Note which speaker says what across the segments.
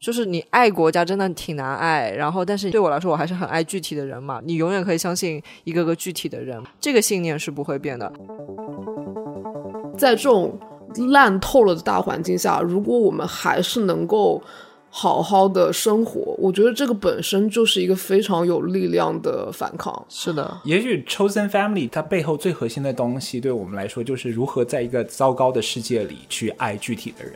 Speaker 1: 就是你爱国家真的挺难爱，然后但是对我来说，我还是很爱具体的人嘛。你永远可以相信一个个具体的人，这个信念是不会变的。
Speaker 2: 在这种烂透了的大环境下，如果我们还是能够好好的生活，我觉得这个本身就是一个非常有力量的反抗。
Speaker 1: 是的，
Speaker 3: 也许 Chosen Family 它背后最核心的东西，对我们来说就是如何在一个糟糕的世界里去爱具体的人。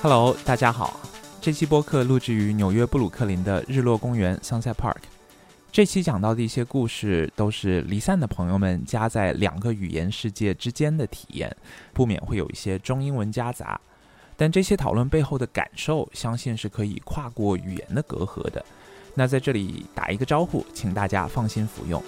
Speaker 4: Hello，大家好。这期播客录制于纽约布鲁克林的日落公园 Sunset Park。这期讲到的一些故事，都是离散的朋友们夹在两个语言世界之间的体验，不免会有一些中英文夹杂。但这些讨论背后的感受，相信是可以跨过语言的隔阂的。那在这里打一个招呼，请大家放心服用。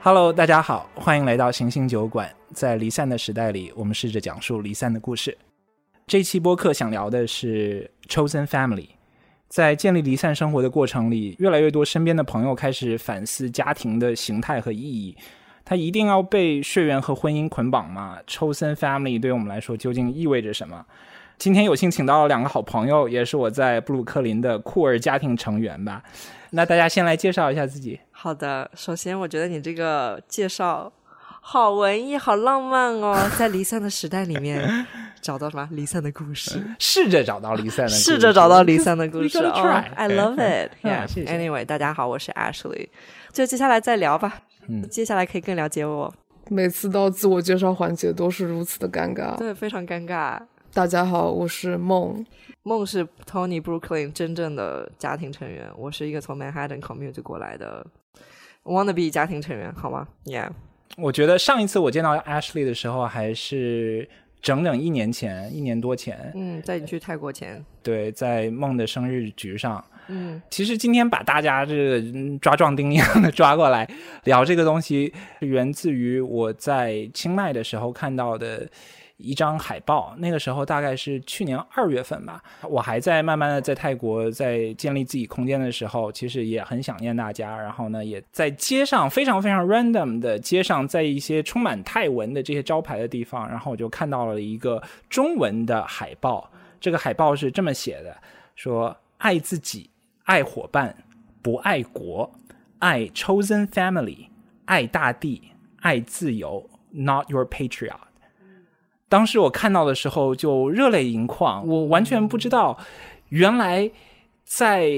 Speaker 3: Hello，大家好，欢迎来到行星酒馆。在离散的时代里，我们试着讲述离散的故事。这期播客想聊的是 Chosen Family。在建立离散生活的过程里，越来越多身边的朋友开始反思家庭的形态和意义。它一定要被血缘和婚姻捆绑吗？Chosen Family 对于我们来说究竟意味着什么？今天有幸请到了两个好朋友，也是我在布鲁克林的酷儿家庭成员吧。那大家先来介绍一下自己。
Speaker 1: 好的，首先我觉得你这个介绍好文艺、好浪漫哦，在离散的时代里面 找到什么离散的故事，
Speaker 3: 试着找到离散的，
Speaker 1: 试着找到离散的故事。
Speaker 3: Try.
Speaker 1: I love it.
Speaker 3: 啊
Speaker 1: Yeah. Anyway，大家好，我是 Ashley。就接下来再聊吧。
Speaker 3: 嗯
Speaker 1: 接下来可以更了解我。
Speaker 2: 每次到自我介绍环节都是如此的尴尬。
Speaker 1: 对，非常尴尬。
Speaker 2: 大家好，我是梦。
Speaker 1: 梦是 Tony Brooklyn 真正的家庭成员，我是一个从 Manhattan commute 过来的 wannabe 家庭成员，好吗？Yeah，
Speaker 3: 我觉得上一次我见到 Ashley 的时候，还是整整一年前，一年多前。
Speaker 1: 嗯，在你去泰国前，
Speaker 3: 对，在梦的生日局上。
Speaker 1: 嗯，
Speaker 3: 其实今天把大家这个嗯抓壮丁一样的抓过来聊这个东西，源自于我在清迈的时候看到的一张海报。那个时候大概是去年二月份吧，我还在慢慢的在泰国在建立自己空间的时候，其实也很想念大家。然后呢，也在街上非常非常 random 的街上，在一些充满泰文的这些招牌的地方，然后我就看到了一个中文的海报。这个海报是这么写的：说爱自己。爱伙伴，不爱国；爱 chosen family，爱大地，爱自由。Not your patriot。当时我看到的时候就热泪盈眶，我完全不知道，原来在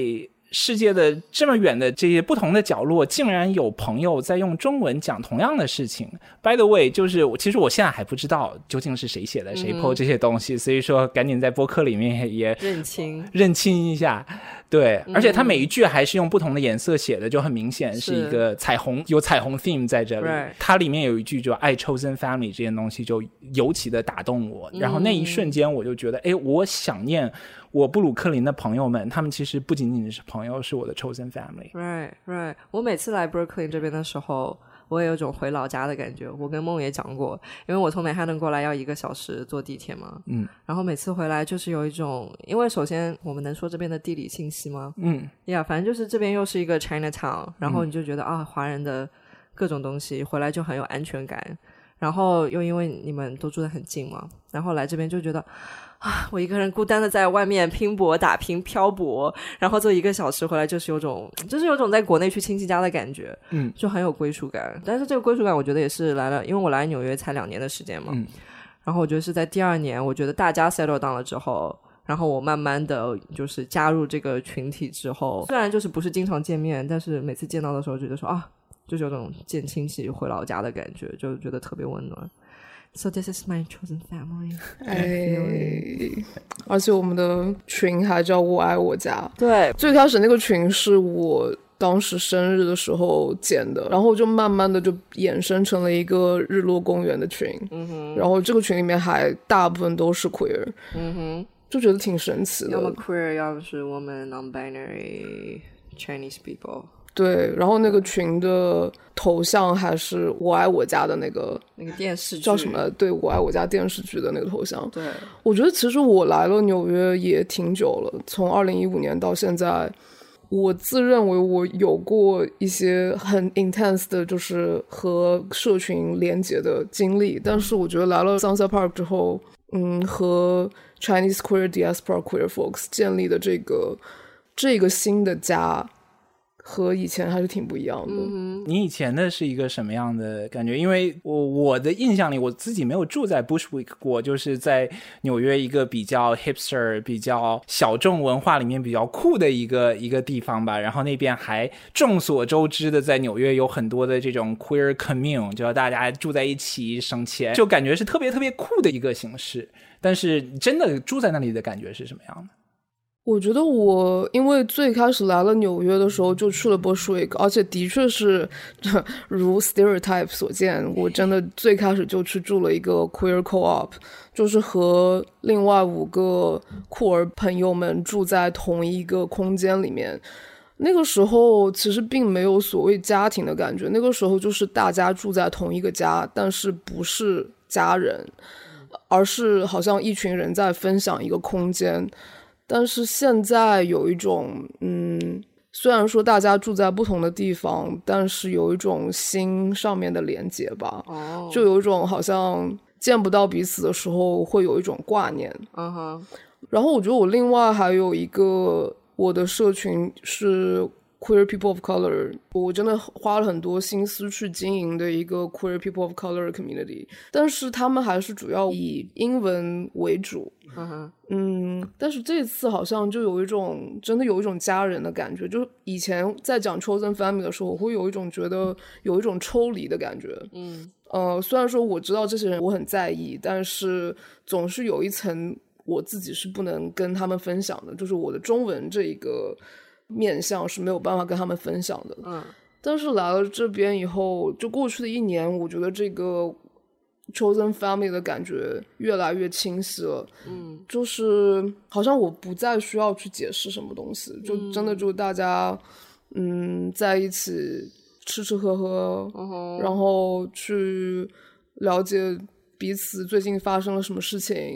Speaker 3: 世界的这么远的这些不同的角落，竟然有朋友在用中文讲同样的事情。By the way，就是其实我现在还不知道究竟是谁写的，谁 po 这些东西，所以说赶紧在播客里面也
Speaker 1: 认清
Speaker 3: 认清一下。对，而且它每一句还是用不同的颜色写的，就很明显是一个彩虹，有彩虹 theme 在这里。它里面有一句就“爱 chosen family” 这件东西就尤其的打动我，然后那一瞬间我就觉得，哎，我想念我布鲁克林的朋友们，他们其实不仅仅是朋友，是我的 chosen family。
Speaker 1: Right, right。我每次来 Brooklyn 这边的时候，我也有种回老家的感觉。我跟梦也讲过，因为我从 Manhattan 过来要一个小时坐地铁嘛，
Speaker 3: 嗯，
Speaker 1: 然后每次回来就是有一种，因为首先我们能说这边的地理信息吗？
Speaker 3: 嗯，
Speaker 1: 呀、yeah,，反正就是这边又是一个 Chinatown，然后你就觉得、啊，华人的各种东西回来就很有安全感。然后又因为你们都住得很近嘛，然后来这边就觉得啊，我一个人孤单的在外面拼搏打拼漂泊，然后坐一个小时回来，就是有种就是有种在国内去亲戚家的感觉，
Speaker 3: 嗯，
Speaker 1: 就很有归属感。但是这个归属感，我觉得也是来了，因为我来纽约才两年的时间嘛，
Speaker 3: 嗯，
Speaker 1: 然后我觉得是在第二年，我觉得大家 settle down 了之后。然后我慢慢的就是加入这个群体之后，虽然就是不是经常见面，但是每次见到的时候，觉得说啊，就是有种见亲戚回老家的感觉，就觉得特别温暖。So this is my chosen family。
Speaker 2: 哎，而且我们的群还叫“我爱我家”。
Speaker 1: 对，
Speaker 2: 最开始那个群是我当时生日的时候建的，然后就慢慢的就衍生成了一个日落公园的群。
Speaker 1: 嗯哼，
Speaker 2: 然后这个群里面还大部分都是 queer。
Speaker 1: 嗯哼，
Speaker 2: 就觉得挺神奇的。
Speaker 1: 要么 queer，要么是 woman non-binary Chinese people。
Speaker 2: 对，然后那个群的头像还是我爱我家的那个
Speaker 1: 那个电视剧
Speaker 2: 叫什么？对我爱我家电视剧的那个头像。
Speaker 1: 对，
Speaker 2: 我觉得其实我来了纽约也挺久了，从二零一五年到现在，我自认为我有过一些很 intense 的，就是和社群连接的经历，但是我觉得来了 Sunset Park 之后，嗯，和 Chinese queer diaspora queer folks 建立的这个这个新的家。和以前还是挺不一样的。
Speaker 3: 你以前的是一个什么样的感觉？因为我我的印象里，我自己没有住在 Bushwick 过，就是在纽约一个比较 hipster、比较小众文化里面比较酷的一个一个地方吧。然后那边还众所周知的，在纽约有很多的这种 queer commune，就大家住在一起省钱，就感觉是特别特别酷的一个形式。但是真的住在那里的感觉是什么样的？
Speaker 2: 我觉得我因为最开始来了纽约的时候就去了 Bushwick，而且的确是 如 stereotype 所见，我真的最开始就去住了一个 queer co-op，就是和另外五个酷儿朋友们住在同一个空间里面。那个时候其实并没有所谓家庭的感觉，那个时候就是大家住在同一个家，但是不是家人，而是好像一群人在分享一个空间。但是现在有一种，嗯，虽然说大家住在不同的地方，但是有一种心上面的连接吧。哦，就有一种好像见不到彼此的时候会有一种挂念。
Speaker 1: 嗯哼。
Speaker 2: 然后我觉得我另外还有一个我的社群是。Queer people of color，我真的花了很多心思去经营的一个 Queer people of color community，但是他们还是主要以英文为主。嗯，但是这次好像就有一种真的有一种家人的感觉，就以前在讲 chosen family 的时候，我会有一种觉得有一种抽离的感觉。
Speaker 1: 嗯，
Speaker 2: 呃，虽然说我知道这些人我很在意，但是总是有一层我自己是不能跟他们分享的，就是我的中文这一个。面相是没有办法跟他们分享的。
Speaker 1: 嗯，
Speaker 2: 但是来了这边以后，就过去的一年，我觉得这个 chosen family 的感觉越来越清晰了。
Speaker 1: 嗯，
Speaker 2: 就是好像我不再需要去解释什么东西，就真的就大家嗯在一起吃吃喝喝，然后去了解彼此最近发生了什么事情，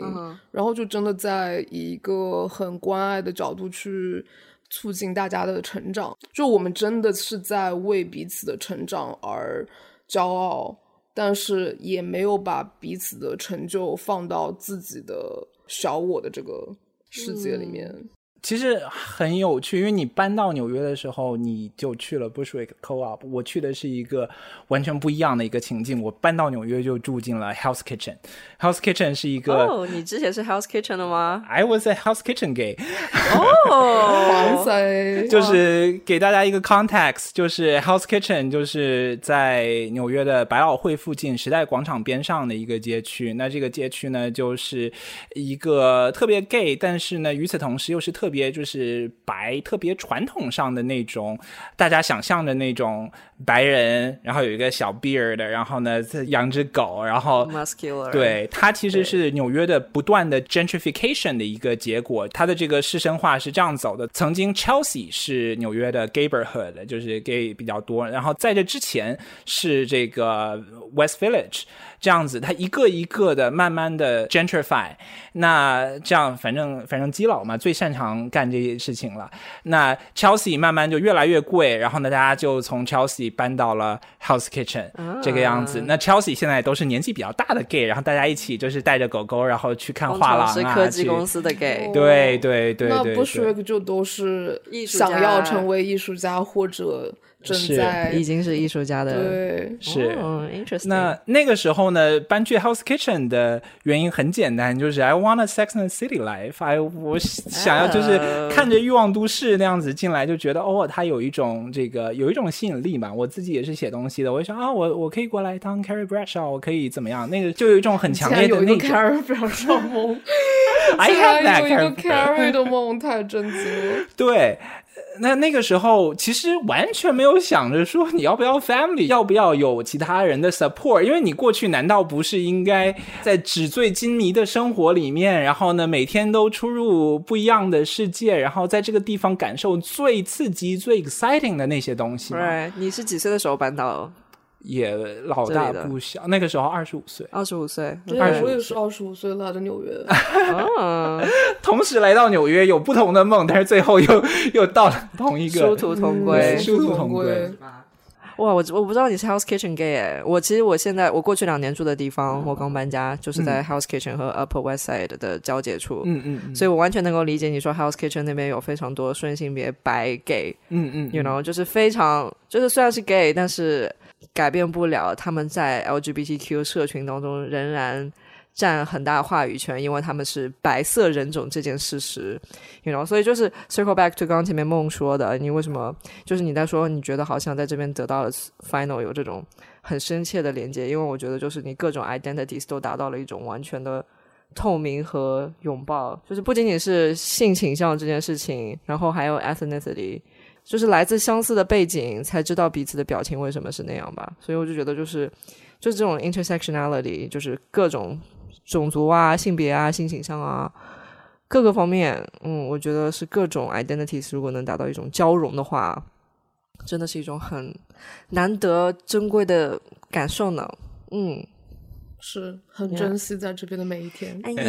Speaker 2: 然后就真的在以一个很关爱的角度去。促进大家的成长，就我们真的是在为彼此的成长而骄傲，但是也没有把彼此的成就放到自己的小我的这个世界里面。
Speaker 3: 其实很有趣，因为你搬到纽约的时候，你就去了 Bushwick Co-op。我去的是一个完全不一样的一个情境。我搬到纽约就住进了 House Kitchen。House Kitchen 是一个
Speaker 1: 哦，你之前是 House Kitchen 的吗
Speaker 3: ？I was a House Kitchen gay。
Speaker 1: 哦，
Speaker 2: 哇塞！
Speaker 3: 就是给大家一个 context，就是 House Kitchen 就是在纽约的百老汇附近时代广场边上的一个街区。那这个街区呢，就是一个特别 gay，但是呢，与此同时又是特别。别就是白，特别传统上的那种，大家想象的那种白人，然后有一个小 beard，然后呢养只狗，然后
Speaker 1: muscular，
Speaker 3: 对，它其实是纽约的不断的 gentrification 的一个结果。它的这个市生化是这样走的：曾经 Chelsea 是纽约的 gayborhood，就是 gay 比较多，然后在这之前是这个 West Village。这样子，它一个一个的慢慢的 gentrify，那这样反正反正基佬嘛，最擅长干这些事情了。那 Chelsea 慢慢就越来越贵，然后呢，大家就从 Chelsea 搬到了 House Kitchen 这个样子。那 Chelsea 现在都是年纪比较大的 gay，然后大家一起就是带着狗狗，然后去看画廊啊。
Speaker 1: 是科技公司的 gay。
Speaker 3: 对对对对。那
Speaker 2: Bushwick 就都是想要成为艺术家或者。
Speaker 3: 是，
Speaker 1: 已经是艺术家的，
Speaker 2: 对，
Speaker 3: 是
Speaker 1: ，interesting。
Speaker 3: 那那个时候呢，搬去 House Kitchen 的原因很简单，就是 I want a Sex and City life，I 我想要就是看着欲望都市那样子进来，就觉得哦，它有一种这个有一种吸引力嘛。我自己也是写东西的，我就想啊，我我可以过来当 Carrie Bradshaw，我可以怎么样？那个就有一种很强烈的那种
Speaker 2: Carrie Bradshaw 梦，
Speaker 3: I have
Speaker 2: that Carrie 的梦，太震惊了。
Speaker 3: 对。那那个时候其实完全没有想着说你要不要 family，要不要有其他人的 support，因为你过去难道不是应该在纸醉金迷的生活里面，然后呢每天都出入不一样的世界，然后在这个地方感受最刺激、最 exciting 的那些东西吗？
Speaker 1: 对，你是几岁的时候搬到？
Speaker 3: 也老大不小。那个时候二十五岁，
Speaker 1: 二十五岁，
Speaker 2: 对，我也是二十五岁来的纽约，
Speaker 3: 同时来到纽约，有不同的梦，但是最后又又到了同一个
Speaker 1: 殊途同归，
Speaker 3: 殊途同归。
Speaker 1: 哇，我我不知道你是 House Kitchen gay 哎，我其实我现在我过去两年住的地方，我刚搬家，就是在 House Kitchen 和 Upper West Side 的交界处，
Speaker 3: 嗯嗯，
Speaker 1: 所以我完全能够理解你说 House Kitchen 那边有非常多顺性别白 gay，
Speaker 3: 嗯嗯
Speaker 1: ，you know，就是非常就是虽然是 gay，但是改变不了他们在 LGBTQ 社群当中仍然。占很大话语权，因为他们是白色人种这件事实，you know，所以就是 circle back to 刚刚前面梦说的，你为什么就是你在说你觉得好像在这边得到了 final 有这种很深切的连接，因为我觉得就是你各种 identities 都达到了一种完全的透明和拥抱，就是不仅仅是性倾向这件事情，然后还有 ethnicity，就是来自相似的背景才知道彼此的表情为什么是那样吧，所以我就觉得就是就是这种 intersectionality，就是各种。种族啊、性别啊、性倾向啊，各个方面，嗯，我觉得是各种 identities，如果能达到一种交融的话，真的是一种很难得珍贵的感受呢。嗯，
Speaker 2: 是很珍惜在这边的每一天。
Speaker 1: 哎呀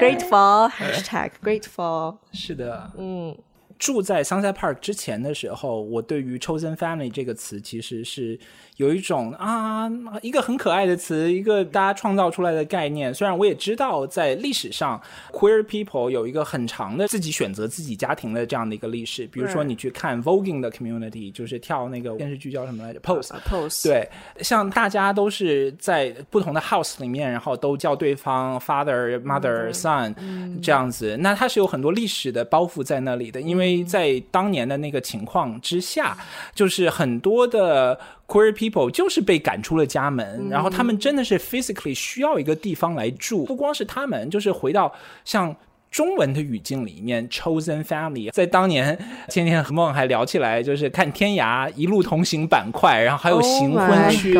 Speaker 1: ，grateful，hashtag grateful，
Speaker 3: 是的，
Speaker 1: 嗯。
Speaker 3: 住在 Sunset Park 之前的时候，我对于 chosen family 这个词其实是有一种啊，一个很可爱的词，一个大家创造出来的概念。虽然我也知道在历史上 queer people 有一个很长的自己选择自己家庭的这样的一个历史。比如说你去看 voguing 的 community，就是跳那个电视剧叫什么来着？Pose，Pose。对，像大家都是在不同的 house 里面，然后都叫对方 father、mother、son 这样子。那它是有很多历史的包袱在那里的，因为在当年的那个情况之下，就是很多的 queer people 就是被赶出了家门，然后他们真的是 physically 需要一个地方来住。不光是他们，就是回到像。中文的语境里面，chosen family 在当年《天天和梦》还聊起来，就是看天涯一路同行板块，然后还有行婚区。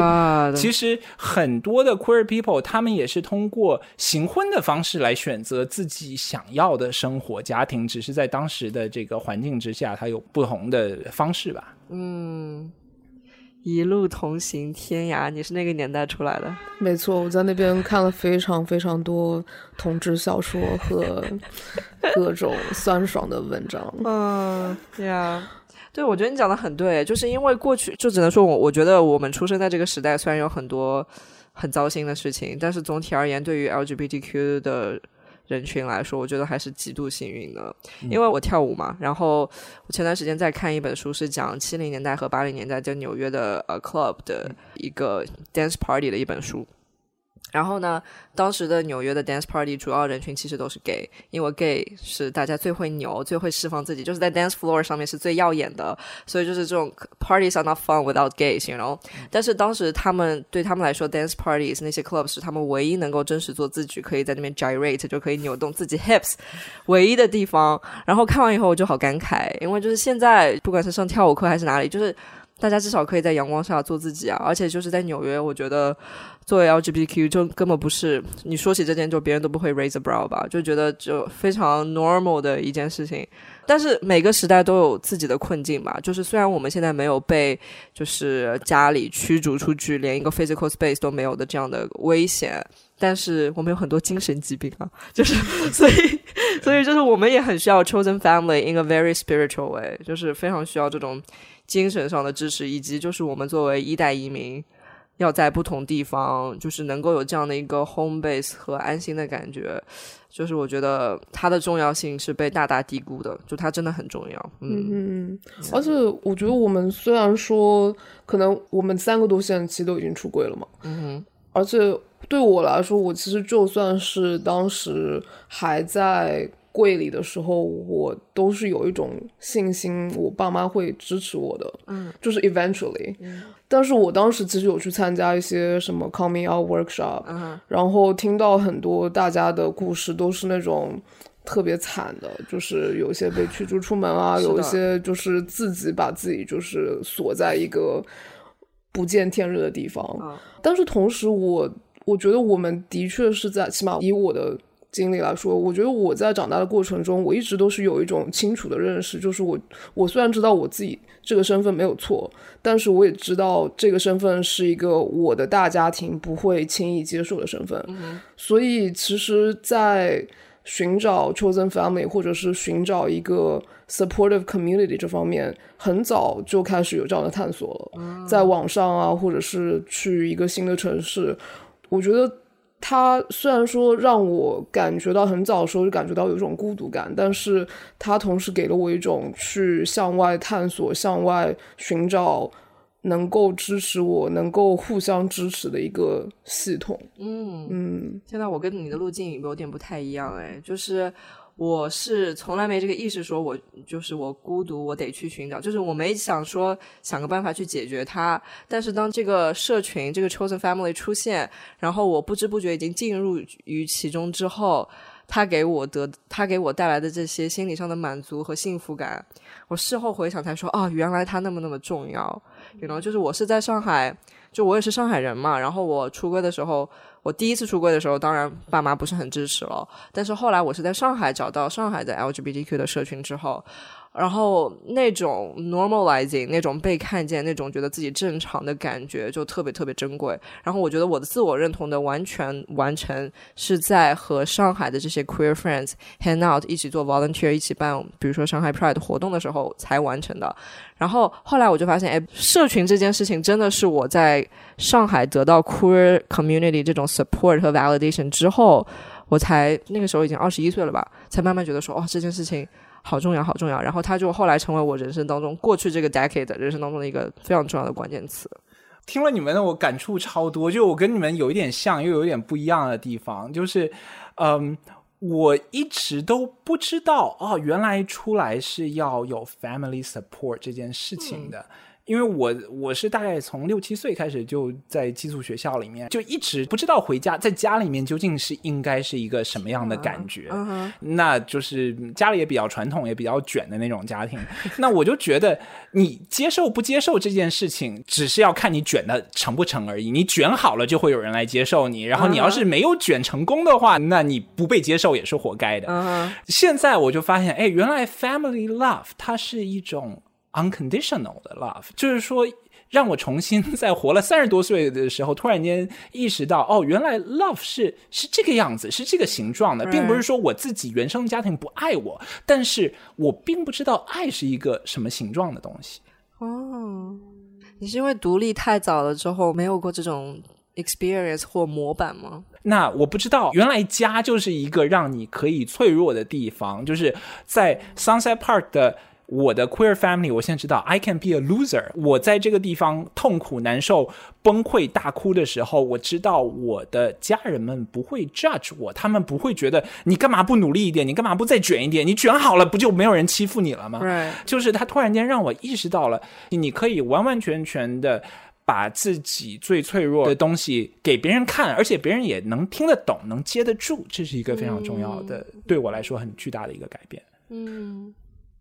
Speaker 3: 其实很多的 queer people 他们也是通过行婚的方式来选择自己想要的生活家庭，只是在当时的这个环境之下，它有不同的方式吧。
Speaker 1: 嗯。一路同行天涯，你是那个年代出来的？
Speaker 2: 没错，我在那边看了非常非常多同志小说和各种酸爽的文章。
Speaker 1: 嗯，对呀，对，我觉得你讲的很对，就是因为过去就只能说我，我觉得我们出生在这个时代，虽然有很多很糟心的事情，但是总体而言，对于 LGBTQ 的。人群来说，我觉得还是极度幸运的，因为我跳舞嘛。然后我前段时间在看一本书，是讲七零年代和八零年代在纽约的呃 club 的一个 dance party 的一本书。然后呢，当时的纽约的 dance party 主要人群其实都是 gay，因为 gay 是大家最会扭、最会释放自己，就是在 dance floor 上面是最耀眼的。所以就是这种 parties are not fun without gays，you know。但是当时他们对他们来说，dance parties 那些 clubs 是他们唯一能够真实做自己，可以在那边 gyrate 就可以扭动自己 hips 唯一的地方。然后看完以后我就好感慨，因为就是现在不管是上跳舞课还是哪里，就是大家至少可以在阳光下做自己啊。而且就是在纽约，我觉得。作为 LGBTQ 就根本不是你说起这件就别人都不会 raise a brow 吧，就觉得就非常 normal 的一件事情。但是每个时代都有自己的困境吧。就是虽然我们现在没有被就是家里驱逐出去，连一个 physical space 都没有的这样的危险，但是我们有很多精神疾病啊。就是所以所以就是我们也很需要 chosen family in a very spiritual way，就是非常需要这种精神上的支持，以及就是我们作为一代移民。要在不同地方，就是能够有这样的一个 home base 和安心的感觉，就是我觉得它的重要性是被大大低估的，就它真的很重要。
Speaker 2: 嗯嗯嗯。而且我觉得我们虽然说可能我们三个多现在其实都已经出柜了嘛，
Speaker 1: 嗯哼。
Speaker 2: 而且对我来说，我其实就算是当时还在。柜里的时候，我都是有一种信心，我爸妈会支持我的。
Speaker 1: 嗯，
Speaker 2: 就是 eventually。但是我当时其实有去参加一些什么 coming out workshop，嗯然后听到很多大家的故事，都是那种特别惨的，就是有些被驱逐出门啊，有一些就是自己把自己就是锁在一个不见天日的地方。但是同时，我我觉得我们的确是在，起码以我的。经历来说，我觉得我在长大的过程中，我一直都是有一种清楚的认识，就是我我虽然知道我自己这个身份没有错，但是我也知道这个身份是一个我的大家庭不会轻易接受的身份，所以其实，在寻找 chosen family 或者是寻找一个 supportive community 这方面，很早就开始有这样的探索了，在网上啊，或者是去一个新的城市，我觉得。它虽然说让我感觉到很早的时候就感觉到有一种孤独感，但是它同时给了我一种去向外探索、向外寻找能够支持我、能够互相支持的一个系统。
Speaker 1: 嗯，
Speaker 2: 嗯
Speaker 1: 现在我跟你的路径有点不太一样，哎，就是我是从来没这个意识，说我就是我孤独，我得去寻找，就是我没想说想个办法去解决它。但是当这个社群这个 chosen family 出现，然后我不知不觉已经进入于其中之后，他给我得他给我带来的这些心理上的满足和幸福感，我事后回想才说，哦，原来他那么那么重要。然后就是我是在上海，就我也是上海人嘛，然后我出柜的时候。我第一次出柜的时候，当然爸妈不是很支持了。但是后来我是在上海找到上海的 LGBTQ 的社群之后，然后那种 normalizing 那种被看见、那种觉得自己正常的感觉就特别特别珍贵。然后我觉得我的自我认同的完全完成是在和上海的这些 queer friends hang out 一起做 volunteer 一起办，比如说上海 Pride 活动的时候才完成的。然后后来我就发现，哎，社群这件事情真的是我在上海得到 queer community 这种 support 和 validation 之后，我才那个时候已经二十一岁了吧，才慢慢觉得说，哦，这件事情好重要，好重要。然后他就后来成为我人生当中过去这个 decade 人生当中的一个非常重要的关键词。
Speaker 3: 听了你们的，我感触超多，就我跟你们有一点像，又有一点不一样的地方，就是，嗯。我一直都不知道哦，原来出来是要有 family support 这件事情的。因为我我是大概从六七岁开始就在寄宿学校里面，就一直不知道回家在家里面究竟是应该是一个什么样的感觉。那就是家里也比较传统，也比较卷的那种家庭。那我就觉得你接受不接受这件事情，只是要看你卷的成不成而已。你卷好了，就会有人来接受你；然后你要是没有卷成功的话，那你不被接受也是活该的。现在我就发现，哎，原来 family love 它是一种。Unconditional 的 love，就是说让我重新在活了三十多岁的时候，突然间意识到，哦，原来 love 是是这个样子，是这个形状的，并不是说我自己原生家庭不爱我，但是我并不知道爱是一个什么形状的东西。
Speaker 1: 哦，你是因为独立太早了之后没有过这种 experience 或模板吗？
Speaker 3: 那我不知道，原来家就是一个让你可以脆弱的地方，就是在 Sunset Park 的。我的 queer family，我现在知道 I can be a loser。我在这个地方痛苦、难受、崩溃、大哭的时候，我知道我的家人们不会 judge 我，他们不会觉得你干嘛不努力一点，你干嘛不再卷一点，你卷好了不就没有人欺负你了吗？就是他突然间让我意识到了，你可以完完全全的把自己最脆弱的东西给别人看，而且别人也能听得懂、能接得住，这是一个非常重要的，对我来说很巨大的一个改变。
Speaker 1: 嗯。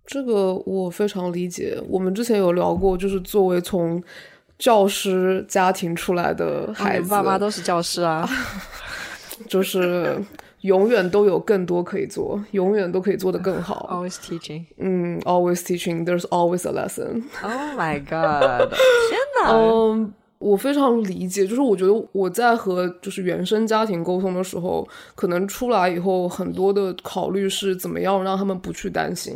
Speaker 2: 这个我非常理解。我们之前有聊过，就是作为从教师家庭出来的孩子，
Speaker 1: 爸妈都是教师啊，
Speaker 2: 就是永远都有更多可以做，永远都可以做得更好。
Speaker 1: Always teaching，
Speaker 2: 嗯，always teaching. There's always a lesson.
Speaker 1: Oh my god！天哪，
Speaker 2: 嗯。我非常理解，就是我觉得我在和就是原生家庭沟通的时候，可能出来以后很多的考虑是怎么样让他们不去担心，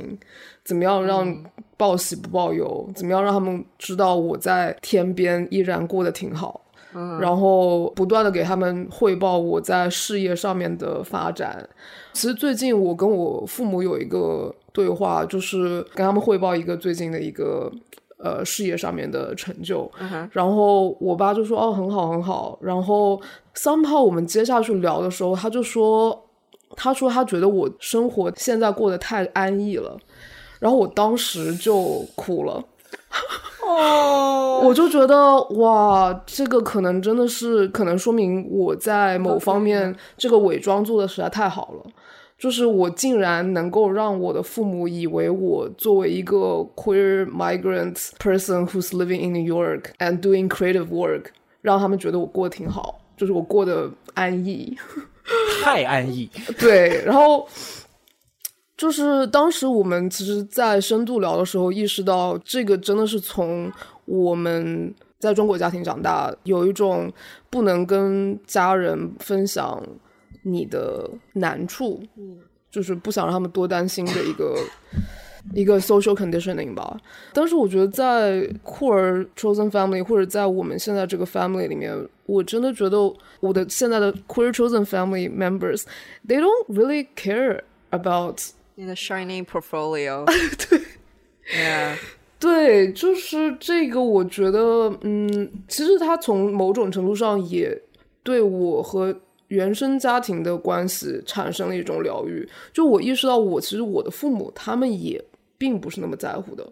Speaker 2: 怎么样让报喜不报忧，怎么样让他们知道我在天边依然过得挺好，然后不断的给他们汇报我在事业上面的发展。其实最近我跟我父母有一个对话，就是跟他们汇报一个最近的一个。呃，事业上面的成就，然后我爸就说：“哦，很好，很好。”然后 somehow 我们接下去聊的时候，他就说：“他说他觉得我生活现在过得太安逸了。”然后我当时就哭了，
Speaker 1: 哦，
Speaker 2: 我就觉得哇，这个可能真的是可能说明我在某方面这个伪装做的实在太好了。就是我竟然能够让我的父母以为我作为一个 queer migrant person who's living in New York and doing creative work，让他们觉得我过得挺好，就是我过得安逸，
Speaker 3: 太安逸。
Speaker 2: 对，然后就是当时我们其实，在深度聊的时候，意识到这个真的是从我们在中国家庭长大，有一种不能跟家人分享你的难处，嗯，就是不想让他们多担心的一个一个 social conditioning 吧。但是我觉得在库尔 chosen family 或者在我们现在这个 family 里面，我真的觉得我的现在的 queer chosen family members，they don't really care about
Speaker 1: 你的 shining portfolio，
Speaker 2: 对。对，就是这个，我觉得，嗯，其实他从某种程度上也对我和原生家庭的关系产生了一种疗愈。就我意识到，我其实我的父母他们也并不是那么在乎的，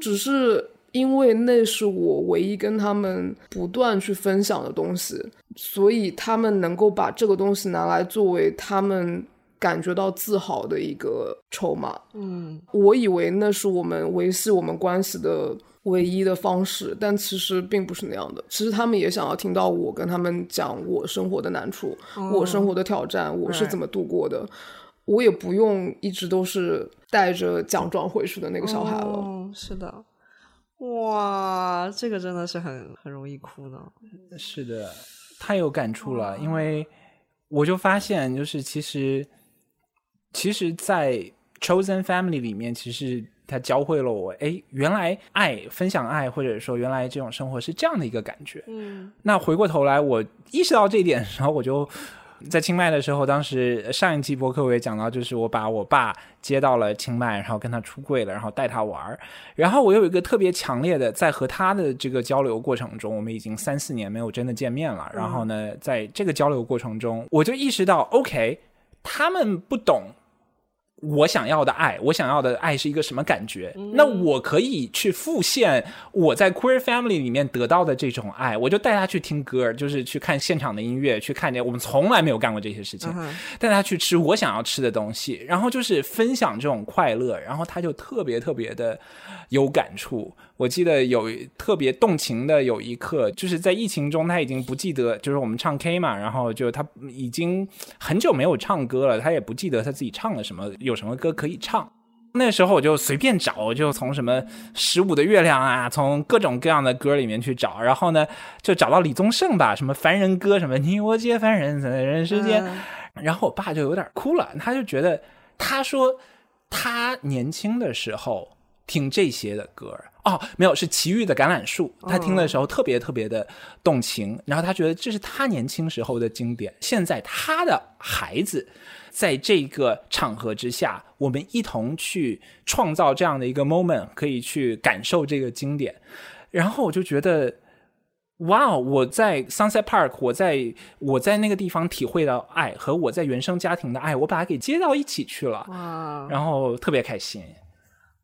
Speaker 2: 只是因为那是我唯一跟他们不断去分享的东西，所以他们能够把这个东西拿来作为他们感觉到自豪的一个筹码。
Speaker 1: 嗯
Speaker 2: 我以为那是我们维系我们关系的唯一的方式，但其实并不是那样的。其实他们也想要听到我跟他们讲我生活的难处，我生活的挑战，我是怎么度过的。我也不用一直都是带着奖状回去的那个小孩了。
Speaker 1: 哦，是的，哇，这个真的是很很容易哭呢。
Speaker 3: 是的，太有感触了，因为我就发现，就是其实，其实，在 chosen family 里面，其实他教会了我，哎，原来爱、分享爱，或者说原来这种生活是这样的一个感觉。
Speaker 1: 嗯
Speaker 3: 那回过头来，我意识到这一点的时候，我就在清迈的时候，当时上一期博客我也讲到，就是我把我爸接到了清迈，然后跟他出柜了，然后带他玩儿。然后我有一个特别强烈的，在和他的这个交流过程中，我们已经三四年没有真的见面了。然后呢，在这个交流过程中，我就意识到，OK，他们不懂。我想要的爱，我想要的爱是一个什么感觉？那我可以去复现我在 Queer Family 里面得到的这种爱，我就带他去听歌，就是去看现场的音乐，去看见我们从来没有干过这些事情，
Speaker 1: 嗯
Speaker 3: 带他去吃我想要吃的东西，然后就是分享这种快乐，然后他就特别特别的有感触。我记得有特别动情的有一刻，就是在疫情中，他已经不记得，就是我们唱 K 嘛，然后就他已经很久没有唱歌了，他也不记得他自己唱了什么，有什么歌可以唱。那时候我就随便找，我就从什么《十五的月亮》啊，从各种各样的歌里面去找，然后呢，就找到李宗盛吧，什么凡人歌，什么你我皆凡人，在人世间。
Speaker 1: 嗯
Speaker 3: 然后我爸就有点哭了，他就觉得，他说他年轻的时候听这些的歌哦，没有是齐豫的《橄榄树》，他听的时候特别特别的动情，然后他觉得这是他年轻时候的经典，现在他的孩子。在这个场合之下，我们一同去创造这样的一个 moment，可以去感受这个经典。然后我就觉得，哇，哦我在 Sunset Park，我在我在那个地方体会到爱和我在原生家庭的爱，我把它给接到一起去了，
Speaker 1: 哇，
Speaker 3: 然后特别开心。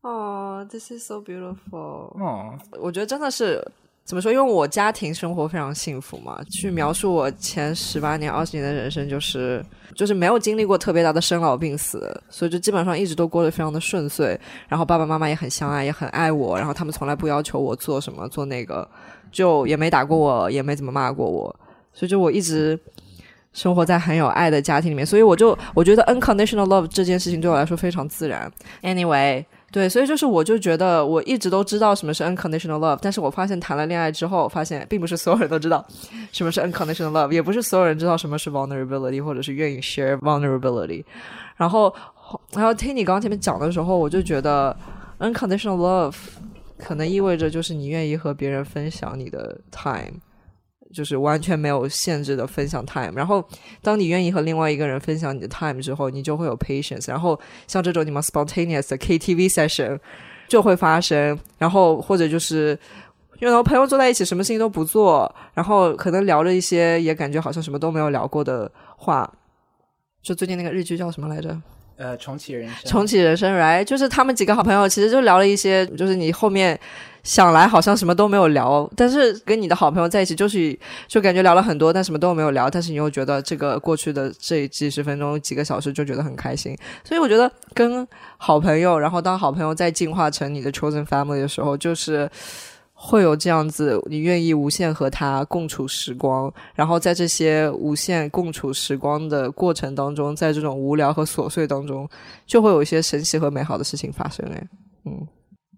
Speaker 1: 哦，this is so beautiful。
Speaker 3: 哦，
Speaker 1: 我觉得真的是怎么说？因为我家庭生活非常幸福嘛，去描述我前十八年、二十年的人生，就是就是没有经历过特别大的生老病死，所以就基本上一直都过得非常的顺遂。然后爸爸妈妈也很相爱，也很爱我，然后他们从来不要求我做什么做那个，就也没打过我，也没怎么骂过我，所以就我一直。生活在很有爱的家庭里面，所以我就我觉得 unconditional love 这件事情对我来说非常自然。Anyway，对，所以就是我就觉得我一直都知道什么是 unconditional love，但是我发现谈了恋爱之后，发现并不是所有人都知道什么是 unconditional love，也不是所有人知道什么是 vulnerability，或者是愿意 share vulnerability。然后，然后听你刚刚前面讲的时候，我就觉得 unconditional love 可能意味着就是你愿意和别人分享你的 time。就是完全没有限制的分享 time，然后当你愿意和另外一个人分享你的 time 之后，你就会有 patience，然后像这种你们 spontaneous 的 KTV session 就会发生，然后或者就是。因为朋友坐在一起，什么事情都不做，然后可能聊了一些也感觉好像什么都没有聊过的话。就最近那个日剧叫什么来着？
Speaker 3: 呃，重启人生，
Speaker 1: 重启人生，right？就是他们几个好朋友，其实就聊了一些，就是你后面想来好像什么都没有聊，但是跟你的好朋友在一起，就是就感觉聊了很多，但什么都没有聊，但是你又觉得这个过去的这几十分钟、几个小时就觉得很开心。所以我觉得跟好朋友，然后当好朋友再进化成你的 chosen family 的时候，就是会有这样子，你愿意无限和他共处时光，然后在这些无限共处时光的过程当中，在这种无聊和琐碎当中，就会有一些神奇和美好的事情发生。哎，嗯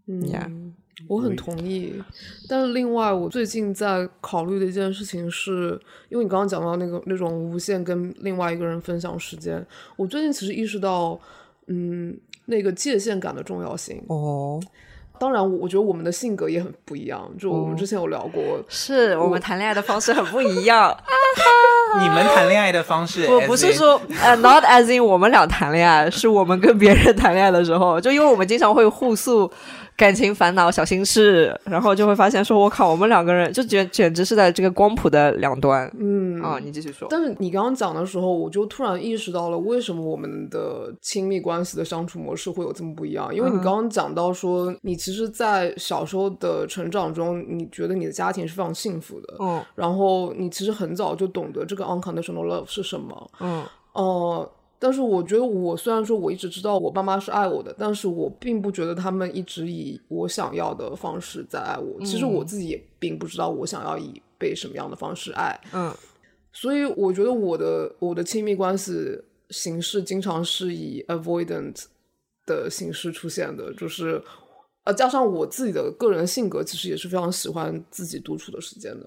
Speaker 2: 嗯
Speaker 1: 呀
Speaker 2: 我很同意。但是另外，我最近在考虑的一件事情是，因为你刚刚讲到那个那种无限跟另外一个人分享时间，我最近其实意识到，嗯，那个界限感的重要性。
Speaker 1: 哦，
Speaker 2: 当然，我我觉得我们的性格也很不一样。就我们之前有聊过，
Speaker 1: 是我们谈恋爱的方式很不一样。
Speaker 3: 你们谈恋爱的方式，
Speaker 1: 我不是说呃、uh,，not as in 我们俩谈恋爱，是我们跟别人谈恋爱的时候，就因为我们经常会互诉感情烦恼、小心事，然后就会发现说，我靠，我们两个人就简简直是在这个光谱的两端。
Speaker 2: 嗯
Speaker 1: 啊，你继续说。
Speaker 2: 但是你刚刚讲的时候，我就突然意识到了，为什么我们的亲密关系的相处模式会有这么不一样？因为你刚刚讲到说，你其实，在小时候的成长中，你觉得你的家庭是非常幸福的，
Speaker 1: 嗯，
Speaker 2: 然后你其实很早就懂得这个 unconditional love 是什么，
Speaker 1: 嗯，
Speaker 2: 呃。但是我觉得，我虽然说我一直知道我爸妈是爱我的，但是我并不觉得他们一直以我想要的方式在爱我。其实我自己也并不知道我想要以被什么样的方式爱。
Speaker 1: 嗯，
Speaker 2: 所以我觉得我的我的亲密关系形式经常是以 avoidant 的形式出现的，就是呃，加上我自己的个人性格，其实也是非常喜欢自己独处的时间的。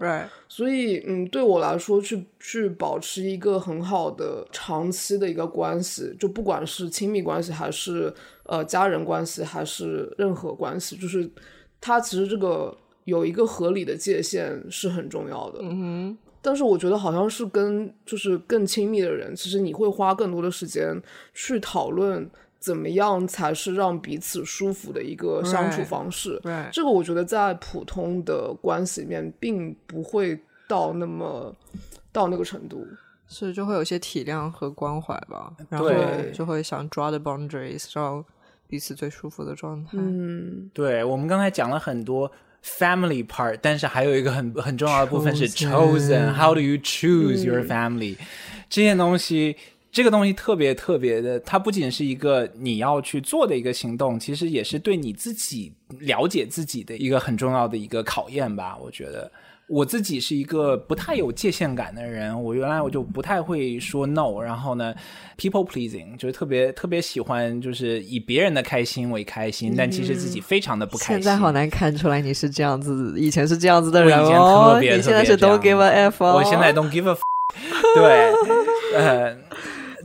Speaker 2: 所以，嗯，对我来说，去去保持一个很好的长期的一个关系，就不管是亲密关系，还是呃家人关系，还是任何关系，就是它其实这个有一个合理的界限是很重要的。
Speaker 1: 嗯哼，
Speaker 2: 但是我觉得好像是跟就是更亲密的人，其实你会花更多的时间去讨论怎么样才是让彼此舒服的一个相处.方式。
Speaker 1: right，
Speaker 2: 这个我觉得在普通的关系里面，并不会到那么到那个程度。
Speaker 1: 是就会有些体谅和关怀吧，然后
Speaker 3: 对
Speaker 1: 就会想抓的 boundaries，让彼此最舒服的状态。
Speaker 2: 嗯，
Speaker 3: 对，我们刚才讲了很多 family part，但是还有一个很很重要的部分是
Speaker 1: Chosen
Speaker 3: chosen。How do you choose your family？、这些东西，这个东西特别特别的，它不仅是一个你要去做的一个行动，其实也是对你自己了解自己的一个很重要的一个考验吧。我觉得。我自己是一个不太有界限感的人，我原来我就不太会说 no，然后呢，people pleasing 就是特别特别喜欢，就是以别人的开心为开心，但其实自己非常的不开心。
Speaker 1: 现在好难看出来你是这样子，以前是这样子的人
Speaker 3: 我以前
Speaker 1: 哦
Speaker 3: 特，别
Speaker 1: 你现在是
Speaker 3: 特
Speaker 1: don't give a f 哦。
Speaker 3: 我现在 don't give a f 对，呃，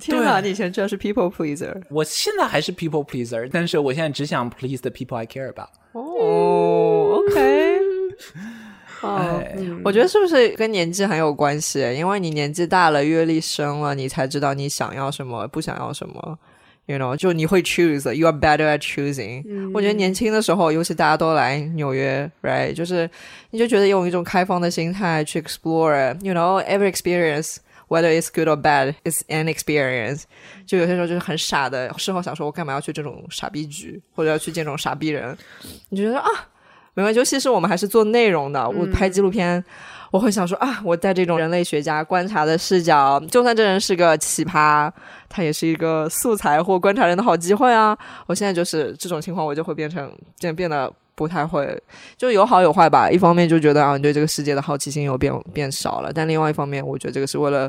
Speaker 1: 天哪，你以前居然是 people pleaser
Speaker 3: 我现在还是 people pleaser，但是我现在只想 please the people I care about。
Speaker 1: 哦，OK。哦，
Speaker 3: 哎，
Speaker 1: 我觉得是不是跟年纪很有关系？因为你年纪大了，阅历深了，你才知道你想要什么，不想要什么。You know，就你会 choose，you are better at choosing、我觉得年轻的时候，尤其大家都来纽约，right，就是你就觉得用一种开放的心态去 explore，you know，every experience。 Whether it's good or bad, it's an experience。就有些时候就是很傻的，事后想说，我干嘛要去这种傻逼局，或者要去见这种傻逼人？你就觉得啊，没关系，尤其是我们还是做内容的，我拍纪录片，我会想说啊，我带这种人类学家观察的视角，就算这人是个奇葩，他也是一个素材或观察人的好机会啊。我现在就是这种情况，我就会变成变变得不太会，就有好有坏吧。一方面就觉得啊，你对这个世界的好奇心又变变少了，但另外一方面，我觉得这个是为了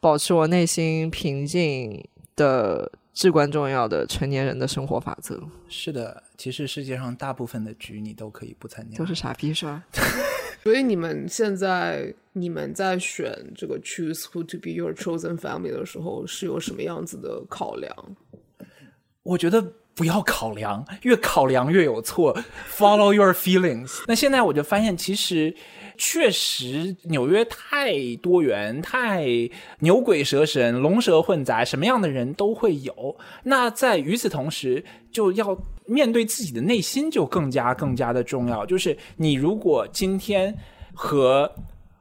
Speaker 1: 保持我内心平静的至关重要的成年人的生活法则，
Speaker 3: 是的，其实世界上大部分的局你都可以不参加，
Speaker 1: 都是傻逼是吧？
Speaker 2: 所以你们现在你们在选这个 choose who to be your chosen family 的时候，是有什么样子的考量？
Speaker 3: 我觉得不要考量，越考量越有错。Follow your feelings。那现在我就发现，其实确实纽约太多元，太牛鬼蛇神、龙蛇混杂，什么样的人都会有。那在与此同时，就要面对自己的内心，就更加更加的重要。就是你如果今天和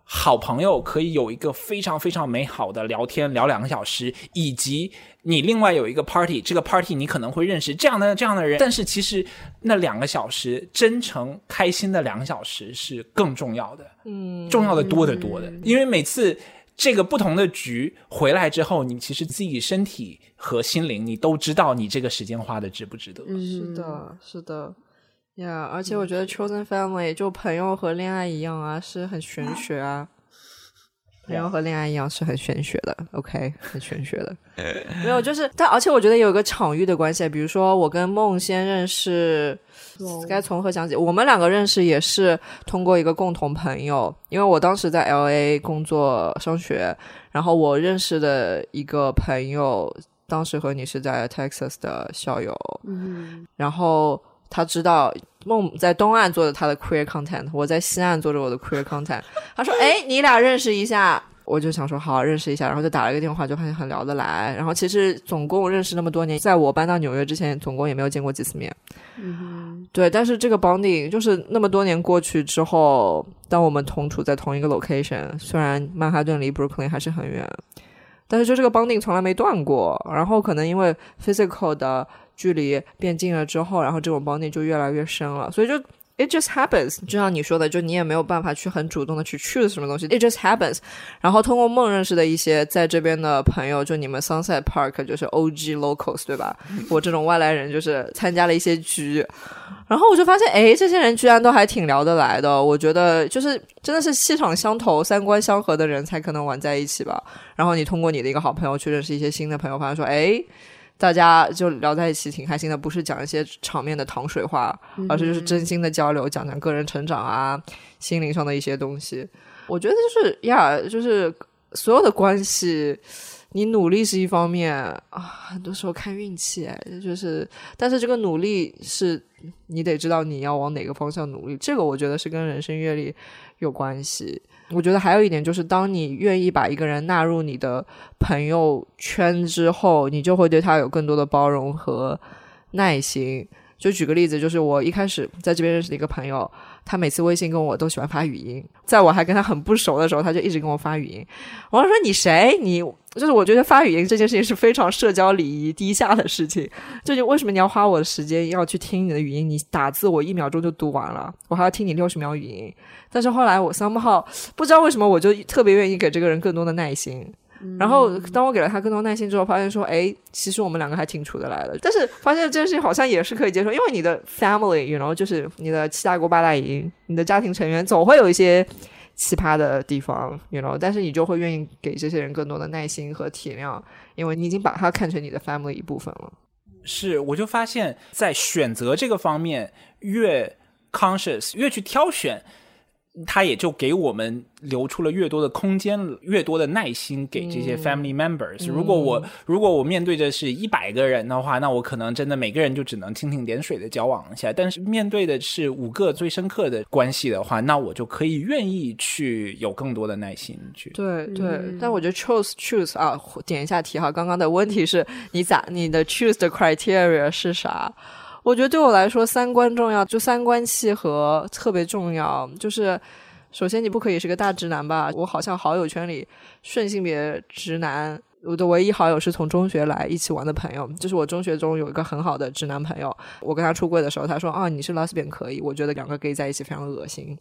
Speaker 3: 好朋友可以有一个非常非常美好的聊天，聊两个小时，以及你另外有一个 party，这个 party 你可能会认识这样的这样的人，但是其实那两个小时真诚开心的两个小时是更重要的，嗯，重要的多得多的，因为每次。这个不同的局回来之后，你其实自己身体和心灵，你都知道你这个时间花的值不值得。
Speaker 1: 是的，是的。呀，而且我觉得 chosen family 就朋友和恋爱一样啊，是很玄学啊。朋友和恋爱一样是很玄学的，OK，很玄学的。没有，就是但而且我觉得有一个场域的关系，比如说我跟梦先认识，该从何讲起？我们两个认识也是通过一个共同朋友，因为我当时在 LA 工作上学，然后我认识的一个朋友，当时和你是在 Texas 的校友，
Speaker 2: 嗯，
Speaker 1: 然后他知道梦在东岸做着他的 queer content，我在西岸做着我的 queer content。他说：“哎，你俩认识一下。”我就想说好认识一下，然后就打了一个电话，就发现很聊得来。然后其实总共认识那么多年，在我搬到纽约之前，总共也没有见过几次面。
Speaker 2: 嗯
Speaker 1: 对，但是这个 bonding 就是那么多年过去之后，当我们同处在同一个 location，虽然曼哈顿离 Brooklyn 还是很远，但是就这个 bonding 从来没断过。然后可能因为 physical 的距离变近了之后，然后这种 bonding 就越来越深了，所以就 it just happens。就像你说的，就你也没有办法去很主动的去 choose 什么东西，it just happens。然后通过梦认识的一些在这边的朋友，就你们 Sunset Park 就是 OG locals 对吧？我这种外来人就是参加了一些局，然后我就发现，哎，这些人居然都还挺聊得来的。我觉得就是真的是气场相投、三观相合的人才可能玩在一起吧。然后你通过你的一个好朋友去认识一些新的朋友，发现说，哎。大家就聊在一起挺开心的，不是讲一些场面的糖水话，而是就是真心的交流，讲讲个人成长啊、心灵上的一些东西。我觉得就是呀，就是所有的关系，你努力是一方面啊，很多时候看运气，哎，就是，但是这个努力是你得知道你要往哪个方向努力，这个我觉得是跟人生阅历有关系。我觉得还有一点就是，当你愿意把一个人纳入你的朋友圈之后，你就会对他有更多的包容和耐心。就举个例子，就是我一开始在这边认识的一个朋友，他每次微信跟我都喜欢发语音，在我还跟他很不熟的时候，他就一直跟我发语音。我说你谁？你就是我觉得发语音这件事情是非常社交礼仪低下的事情。就是为什么你要花我的时间要去听你的语音？你打字我一秒钟就读完了，我还要听你六十秒语音。但是后来我 some 号不知道为什么，我就特别愿意给这个人更多的耐心。然后当我给了他更多耐心之后，发现说，哎，其实我们两个还挺处得来的。但是发现这件事情好像也是可以接受，因为你的 family，you know，就是你的七大姑八大姨，你的家庭成员总会有一些奇葩的地方，you know，但是你就会愿意给这些人更多的耐心和体谅，因为你已经把他看成你的 family 一部分了。
Speaker 3: 是，我就发现，在选择这个方面，越 conscious，越去挑选，它也就给我们留出了越多的空间，越多的耐心给这些 family members。如果我如果我面对的是一百个人的话，那我可能真的每个人就只能蜻蜓点水的交往一下。但是面对的是五个最深刻的关系的话，那我就可以愿意去有更多的耐心去。
Speaker 1: 对对，但我觉得 choose choose 啊，点一下题哈。刚刚的问题是你咋你的 choose 的 criteria 是啥？我觉得对我来说，三观重要，就三观契合特别重要。就是首先你不可以是个大直男吧？我好像好友圈里顺性别直男，我的唯一好友是从中学来一起玩的朋友，就是我中学中有一个很好的直男朋友。我跟他出柜的时候，他说啊你是 l e s b i n 可以，我觉得两个 gay 在一起非常恶心。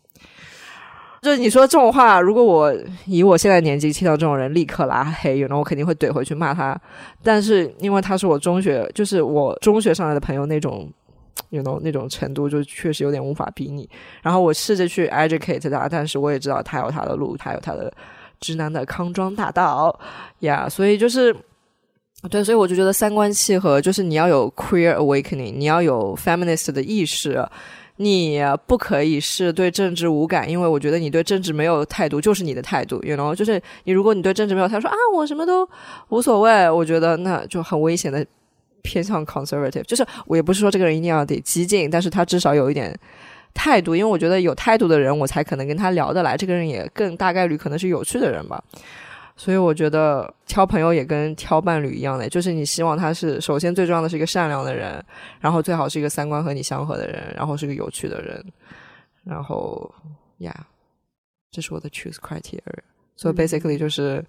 Speaker 1: 就是你说这种话，如果我以我现在年纪听到这种人，立刻拉黑，然后我肯定会怼回去骂他。但是因为他是我中学，就是我中学上来的朋友那种，you know 那种程度，就确实有点无法比拟。然后我试着去 educate 他，但是我也知道他有他的路，他有他的直男的康庄大道呀。所以就是。对，所以我就觉得三观契合，就是你要有 queer awakening，你要有 feminist 的意识。你不可以是对政治无感，因为我觉得你对政治没有态度就是你的态度，you know，就是你如果你对政治没有态度，说啊我什么都无所谓，我觉得那就很危险的偏向 conservative。就是我也不是说这个人一定要得激进，但是他至少有一点态度，因为我觉得有态度的人，我才可能跟他聊得来，这个人也更大概率可能是有趣的人吧。所以我觉得挑朋友也跟挑伴侣一样的，就是你希望他是首先最重要的是一个善良的人，然后最好是一个三观和你相合的人，然后是个有趣的人，然后呀，这是我的 choose criteria。所以 basically 就是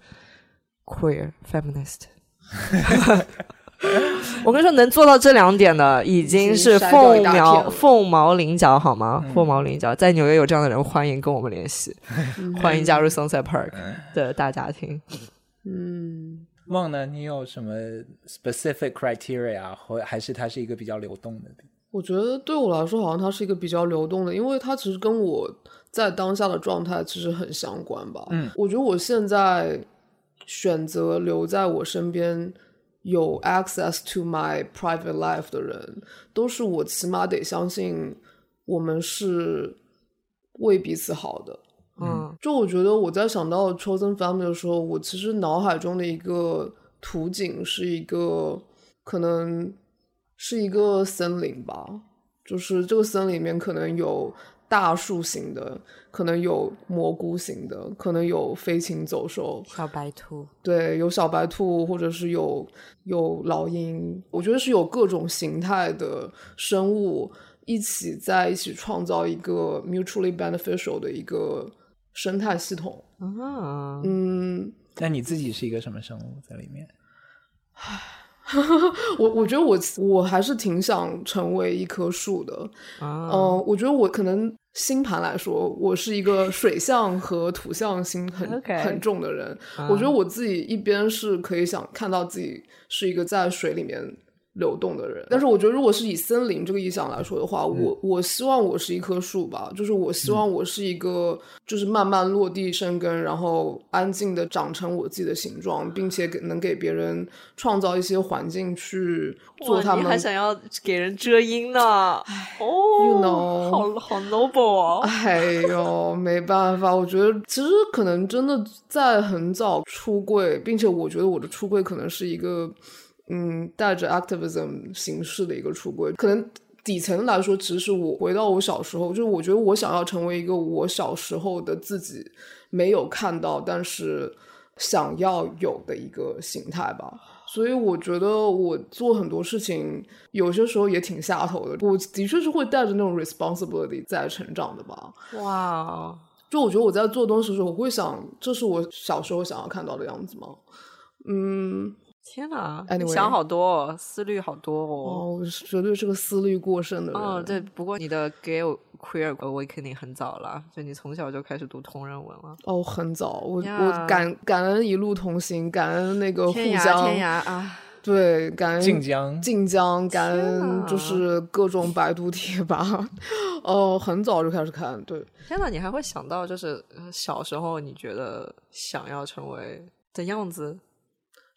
Speaker 1: queer feminist。我跟你说，能做到这两点的已经是凤毛凤毛麟角，好吗？凤毛麟角，在纽约有这样的人，欢迎跟我们联系，欢迎加入 Sunset Park 的大家庭。
Speaker 2: 嗯，
Speaker 3: 梦呢？你有什么 specific criteria，或还是它是一个比较流动的？
Speaker 2: 我觉得对我来说，好像它是一个比较流动的，因为它其实跟我在当下的状态其实很相关吧。
Speaker 3: 嗯，
Speaker 2: 我觉得我现在选择留在我身边有 access to my private life 的人，都是我起码得相信我们是为彼此好的。
Speaker 1: 嗯
Speaker 2: 就我觉得我在想到 chosen family 的时候，我其实脑海中的一个图景是一个可能是一个森林吧，就是这个森林里面可能有大树型的，可能有蘑菇型的，可能有飞禽走兽，
Speaker 1: 小白兔，
Speaker 2: 对，有小白兔，或者是有有老鹰，我觉得是有各种形态的生物一起在一起创造一个 mutually beneficial 的一个生态系统。
Speaker 1: 啊，
Speaker 2: 嗯，
Speaker 3: 那你自己是一个什么生物在里面？
Speaker 2: 我我觉得我我还是挺想成为一棵树的。
Speaker 1: 啊
Speaker 2: 嗯、我觉得我可能星盘来说，我是一个水象和土象星很 很重的人。我觉得我自己一边是可以想看到自己是一个在水里面流动的人，但是我觉得如果是以森林这个意象来说的话，我我希望我是一棵树吧，就是我希望我是一个就是慢慢落地生根，然后安静的长成我自己的形状，并且给能给别人创造一些环境去做他们
Speaker 1: 还想要给人遮阴呢？哦
Speaker 2: You know
Speaker 1: 好好 noble 哦。
Speaker 2: 哎呦，没办法，我觉得其实可能真的在很早出柜，并且我觉得我的出柜可能是一个嗯带着 activism 形式的一个出柜，可能底层来说，其实我回到我小时候，就是我觉得我想要成为一个我小时候的自己没有看到，但是想要有的一个形态吧。所以我觉得我做很多事情，有些时候也挺下头的。我的确是会带着那种 responsibility 在成长的吧。
Speaker 1: 哇，哦
Speaker 2: 就我觉得我在做东西的时候，我会想，这是我小时候想要看到的样子吗？嗯，
Speaker 1: 天哪
Speaker 2: Anyway
Speaker 1: 你想好多哦，思虑好多哦。
Speaker 2: 哦，我是绝对是个思虑过剩的人。
Speaker 1: 哦，对，不过你的 gay queer awakening 很早了，就你从小就开始读同人文了。
Speaker 2: 哦，很早，我我感感恩一路同行，感恩那个互
Speaker 1: 天涯
Speaker 2: 相
Speaker 1: 天涯啊！
Speaker 2: 对，感恩
Speaker 3: 晋江
Speaker 2: 晋江，感恩就是各种百度贴吧，哦，很早就开始看，对，
Speaker 1: 天呐，你还会想到就是呃小时候你觉得想要成为的样子？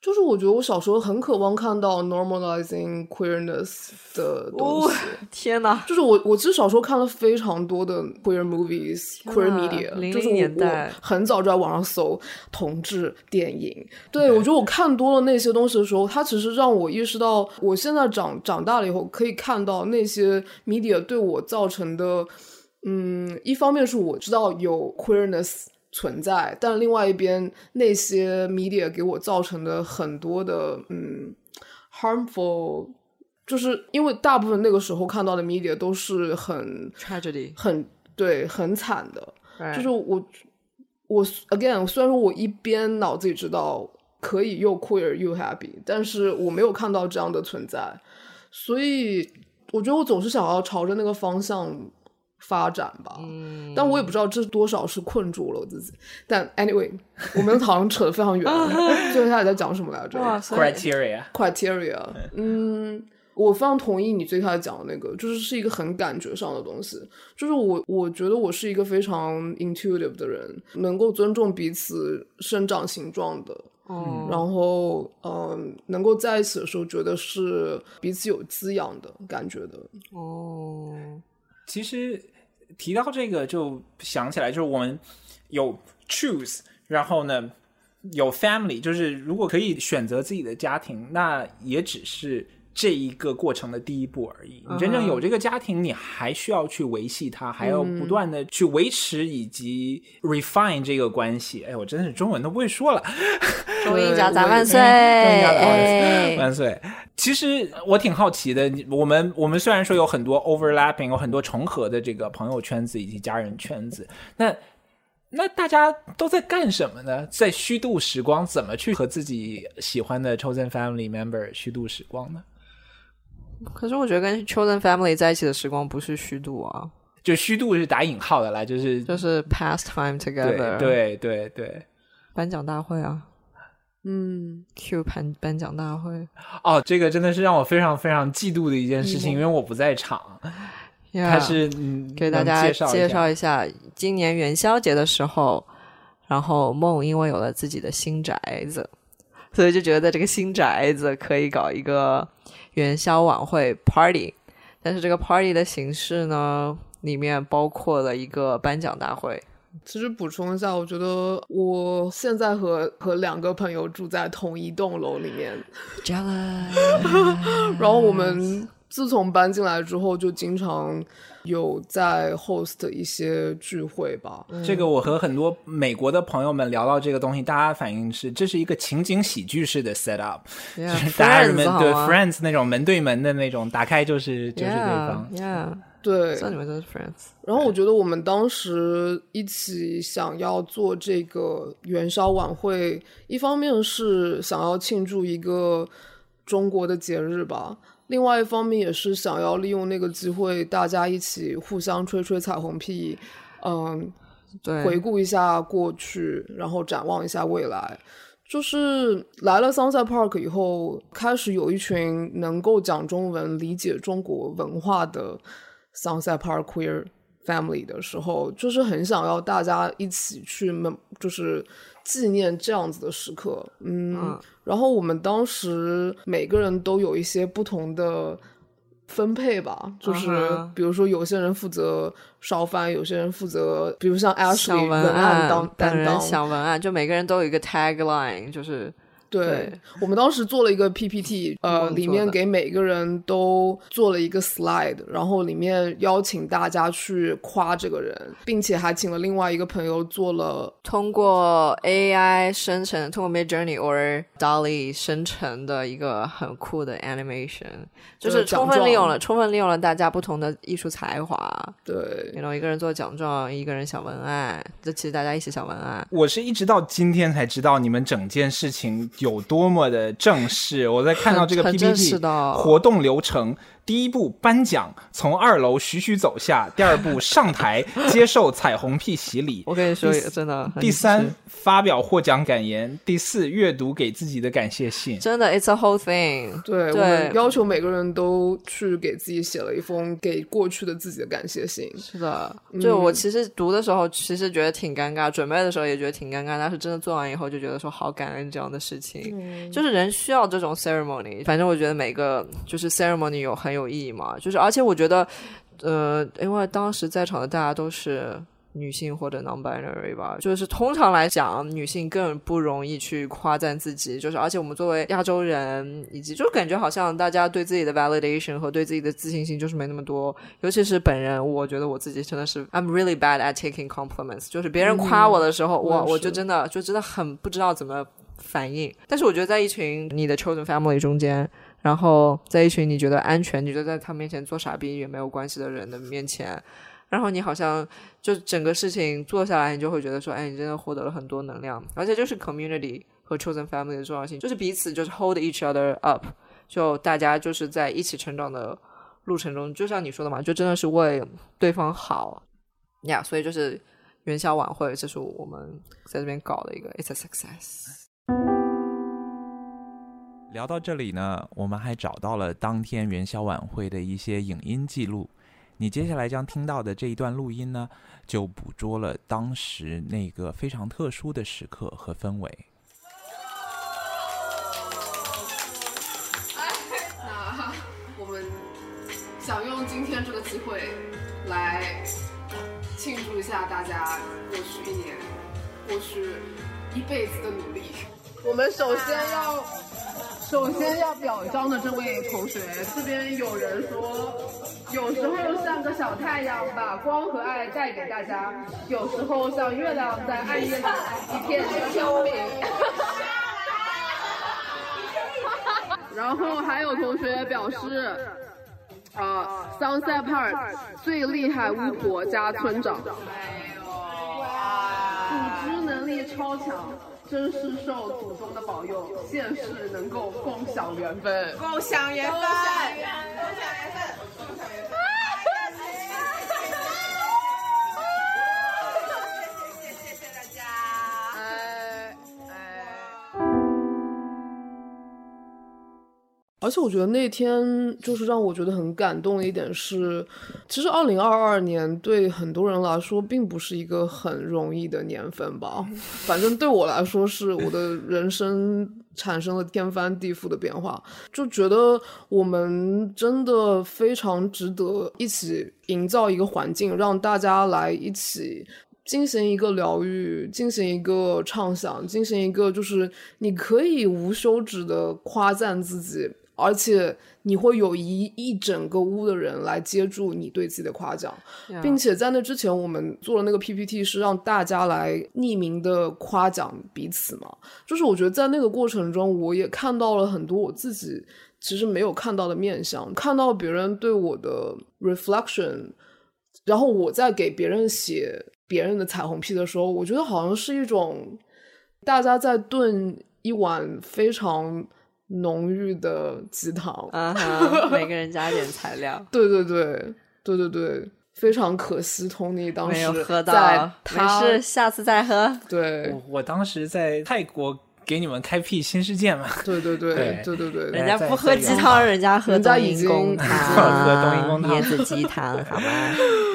Speaker 2: 就是我觉得我小时候很渴望看到 normalizing queerness 的东西。
Speaker 1: 天哪！
Speaker 2: 就是我，我其实小时候看了非常多的 queer movies、
Speaker 1: 天
Speaker 2: queer
Speaker 1: 哪 media，00
Speaker 2: 就是我
Speaker 1: 年代
Speaker 2: 我很早就在网上搜同志电影。对我觉得我看多了那些东西的时候，它其实让我意识到，我现在长长大了以后，可以看到那些 media 对我造成的，嗯，一方面是我知道有 queerness 存在，但另外一边那些 media 给我造成的很多的嗯 harmful，就是因为大部分那个时候看到的 media 都是很
Speaker 1: tragedy，
Speaker 2: 很对很惨的
Speaker 1: ，right
Speaker 2: 就是我我 again 虽然说我一边脑子里知道可以又 queer 又 happy，但是我没有看到这样的存在，所以我觉得我总是想要朝着那个方向发展吧。
Speaker 1: 嗯，
Speaker 2: 但我也不知道这多少是困住了我自己。但 anyway，我们好像扯得非常远了。最后他也在讲什么来着
Speaker 1: 哇，所以
Speaker 2: ，criteria，？criteria。嗯，我非常同意你最开始讲的那个，就是是一个很感觉上的东西。就是我我觉得我是一个非常 intuitive 的人，能够尊重彼此生长形状的。
Speaker 1: 嗯，
Speaker 2: 然后，嗯，能够在一起的时候，觉得是彼此有滋养的感觉的。
Speaker 1: 哦，
Speaker 3: 其实提到这个，就想起来，就是我们有 choose，然后呢有 family，就是如果可以选择自己的家庭，那也只是这一个过程的第一步而已。你真正有这个家庭，你还需要去维系它，还要不断的去维持以及 refine 这个关系。哎，我真的是中文都不会说了。
Speaker 1: 中英夹杂万岁！
Speaker 3: 中英夹杂万岁
Speaker 1: 哎
Speaker 3: 万岁！其实我挺好奇的，我们我们虽然说有很多 overlapping，有很多重合的这个朋友圈子以及家人圈子，那那大家都在干什么呢？在虚度时光，怎么去和自己喜欢的 chosen family member 虚度时光呢？
Speaker 1: 可是我觉得跟 children family 在一起的时光不是虚度啊，
Speaker 3: 就虚度是打引号的啦，就是
Speaker 1: 就是 past time together。，
Speaker 3: 对对对，
Speaker 1: 颁奖大会啊，
Speaker 2: 嗯
Speaker 1: ，Q 颁颁奖大会，
Speaker 3: 哦，这个真的是让我非常非常嫉妒的一件事情，因为我不在场。他是
Speaker 1: 给大家
Speaker 3: 介绍
Speaker 1: 介绍
Speaker 3: 一
Speaker 1: 一下，今年元宵节的时候，然后梦因为有了自己的新宅子，所以就觉得这个新宅子可以搞一个元宵晚会 party，但是这个 party 的形式呢，里面包括了一个颁奖大会。
Speaker 2: 其实补充一下，我觉得我现在和和两个朋友住在同一栋楼里面。然后我们自从搬进来之后，就经常有在 host 一些聚会吧。
Speaker 3: 这个我和很多美国的朋友们聊到这个东西，大家反应是这是一个情景喜剧式的 set up，就是大家人们对 Friends 那种门对门的那种，打开就是就是对方。
Speaker 1: ，Yeah，
Speaker 2: 对，
Speaker 1: 你们都是 friends，
Speaker 2: 然后我觉得我们当时一起想要做这个元宵晚会，一方面是想要庆祝一个中国的节日吧，另外一方面也是想要利用那个机会，大家一起互相吹吹彩虹屁，嗯，
Speaker 1: 对，
Speaker 2: 回顾一下过去，然后展望一下未来。就是来了 Sunset Park 以后，开始有一群能够讲中文、理解中国文化的 Sunset Park Queer Family 的时候，就是很想要大家一起去们，就是纪念这样子的时刻。嗯，
Speaker 1: 嗯
Speaker 2: 然后我们当时每个人都有一些不同的分配吧，就是比如说有些人负责烧饭，有些人负责，比如像 Ashley
Speaker 1: 文
Speaker 2: 文案当担当，
Speaker 1: 小文案，就每个人都有一个 tagline，就是
Speaker 2: 对
Speaker 1: 对
Speaker 2: 我们当时做了一个 PPT，呃，里面给每个人都做了一个 slide，然后里面邀请大家去夸这个人，并且还请了另外一个朋友做了
Speaker 1: 通过 AI 生成，通过 Mid Journey or Dolly 生成的一个很酷的 animation，就是充分利用了充分利用了大家不同的艺术才华。
Speaker 2: 对
Speaker 1: 然后一个人做奖状，一个人想文案，这其实大家一起想文案。
Speaker 3: 我是一直到今天才知道你们整件事情有多么的正式。我在看到这个 PPT 活动流程，第一步颁奖，从二楼徐徐走下；第二步上台 接受彩虹屁洗礼；
Speaker 1: 我跟你说真的，
Speaker 3: 第三发表获奖感言；第四阅读给自己的感谢信。
Speaker 1: 真的，it's a whole thing。
Speaker 2: 对，
Speaker 1: 对
Speaker 2: 我们要求每个人都去给自己写了一封给过去的自己的感谢信。
Speaker 1: 是的，就
Speaker 2: 嗯
Speaker 1: 我其实读的时候，其实觉得挺尴尬，准备的时候也觉得挺尴尬，但是真的做完以后，就觉得说好感恩这样的事情。
Speaker 2: 嗯
Speaker 1: 就是人需要这种 ceremony，反正我觉得每个就是 ceremony 有很有意义嘛，就是而且我觉得，呃，因为当时在场的大家都是女性或者 non-binary 吧，就是通常来讲，女性更不容易去夸赞自己，就是而且我们作为亚洲人，以及就感觉好像大家对自己的 validation 和对自己的自信心就是没那么多，尤其是本人，我觉得我自己真的是 I'm really bad at taking compliments，就是别人夸我的时候，我
Speaker 2: 我
Speaker 1: 我就真的就真的很不知道怎么反应。但是我觉得在一群你的 chosen family 中间，然后在一群你觉得安全，你觉得在他面前做傻逼也没有关系的人的面前，然后你好像就整个事情做下来，你就会觉得说，哎，你真的获得了很多能量，而且就是 community 和 chosen family 的重要性，就是彼此就是 hold each other up，就大家就是在一起成长的路程中，就像你说的嘛，就真的是为对方好呀所以就是元宵晚会，这是我们在这边搞的一个 it's a success。
Speaker 4: 聊到这里呢，我们还找到了当天元宵晚会的一些影音记录。你接下来将听到的这一段录音呢，就捕捉了当时那个非常特殊的时刻和氛围。
Speaker 2: 那我们想用今天这个机会来庆祝一下大家过去一年、过去一辈子的努力。我们首先要，首先要表彰的这位同学，这边有人说，有时候像个小太阳，把光和爱带给大家；有时候像月亮在暗夜里一片清明。然后还有同学表示，啊、s e t Park 最厉害巫婆加村长，组织能力超强，真是受祖宗的保佑，现世能够共享缘分。
Speaker 5: 共享缘分，共享缘分，共享缘分。
Speaker 2: 而且我觉得那天就是让我觉得很感动的一点是，其实二零二二年对很多人来说并不是一个很容易的年份吧。反正对我来说，是我的人生产生了天翻地覆的变化，就觉得我们真的非常值得一起营造一个环境，让大家来一起。进行一个疗愈，进行一个畅想，进行一个就是你可以无休止的夸赞自己，而且你会有一一整个屋的人来接住你对自己的夸奖，并且在那之前，我们做了那个 PPT 是让大家来匿名的夸奖彼此嘛。就是我觉得在那个过程中，我也看到了很多我自己其实没有看到的面相，看到别人对我的 reflection，然后我在给别人写。别人的彩虹屁的时候，我觉得好像是一种大家在炖一碗非常浓郁的鸡汤，
Speaker 1: 啊，每个人加点材料。
Speaker 2: 对对对对对对，非常可惜，Tony 当时
Speaker 1: 喝
Speaker 2: 到，
Speaker 1: 没事，下次再喝。
Speaker 2: 对，
Speaker 3: 我我当时在泰国。给你们开辟新世界嘛？
Speaker 2: 对对对对对对，
Speaker 1: 人家不喝鸡汤，人家喝冬阴功
Speaker 3: 汤，喝冬阴功汤，
Speaker 1: 椰子鸡汤，好吧？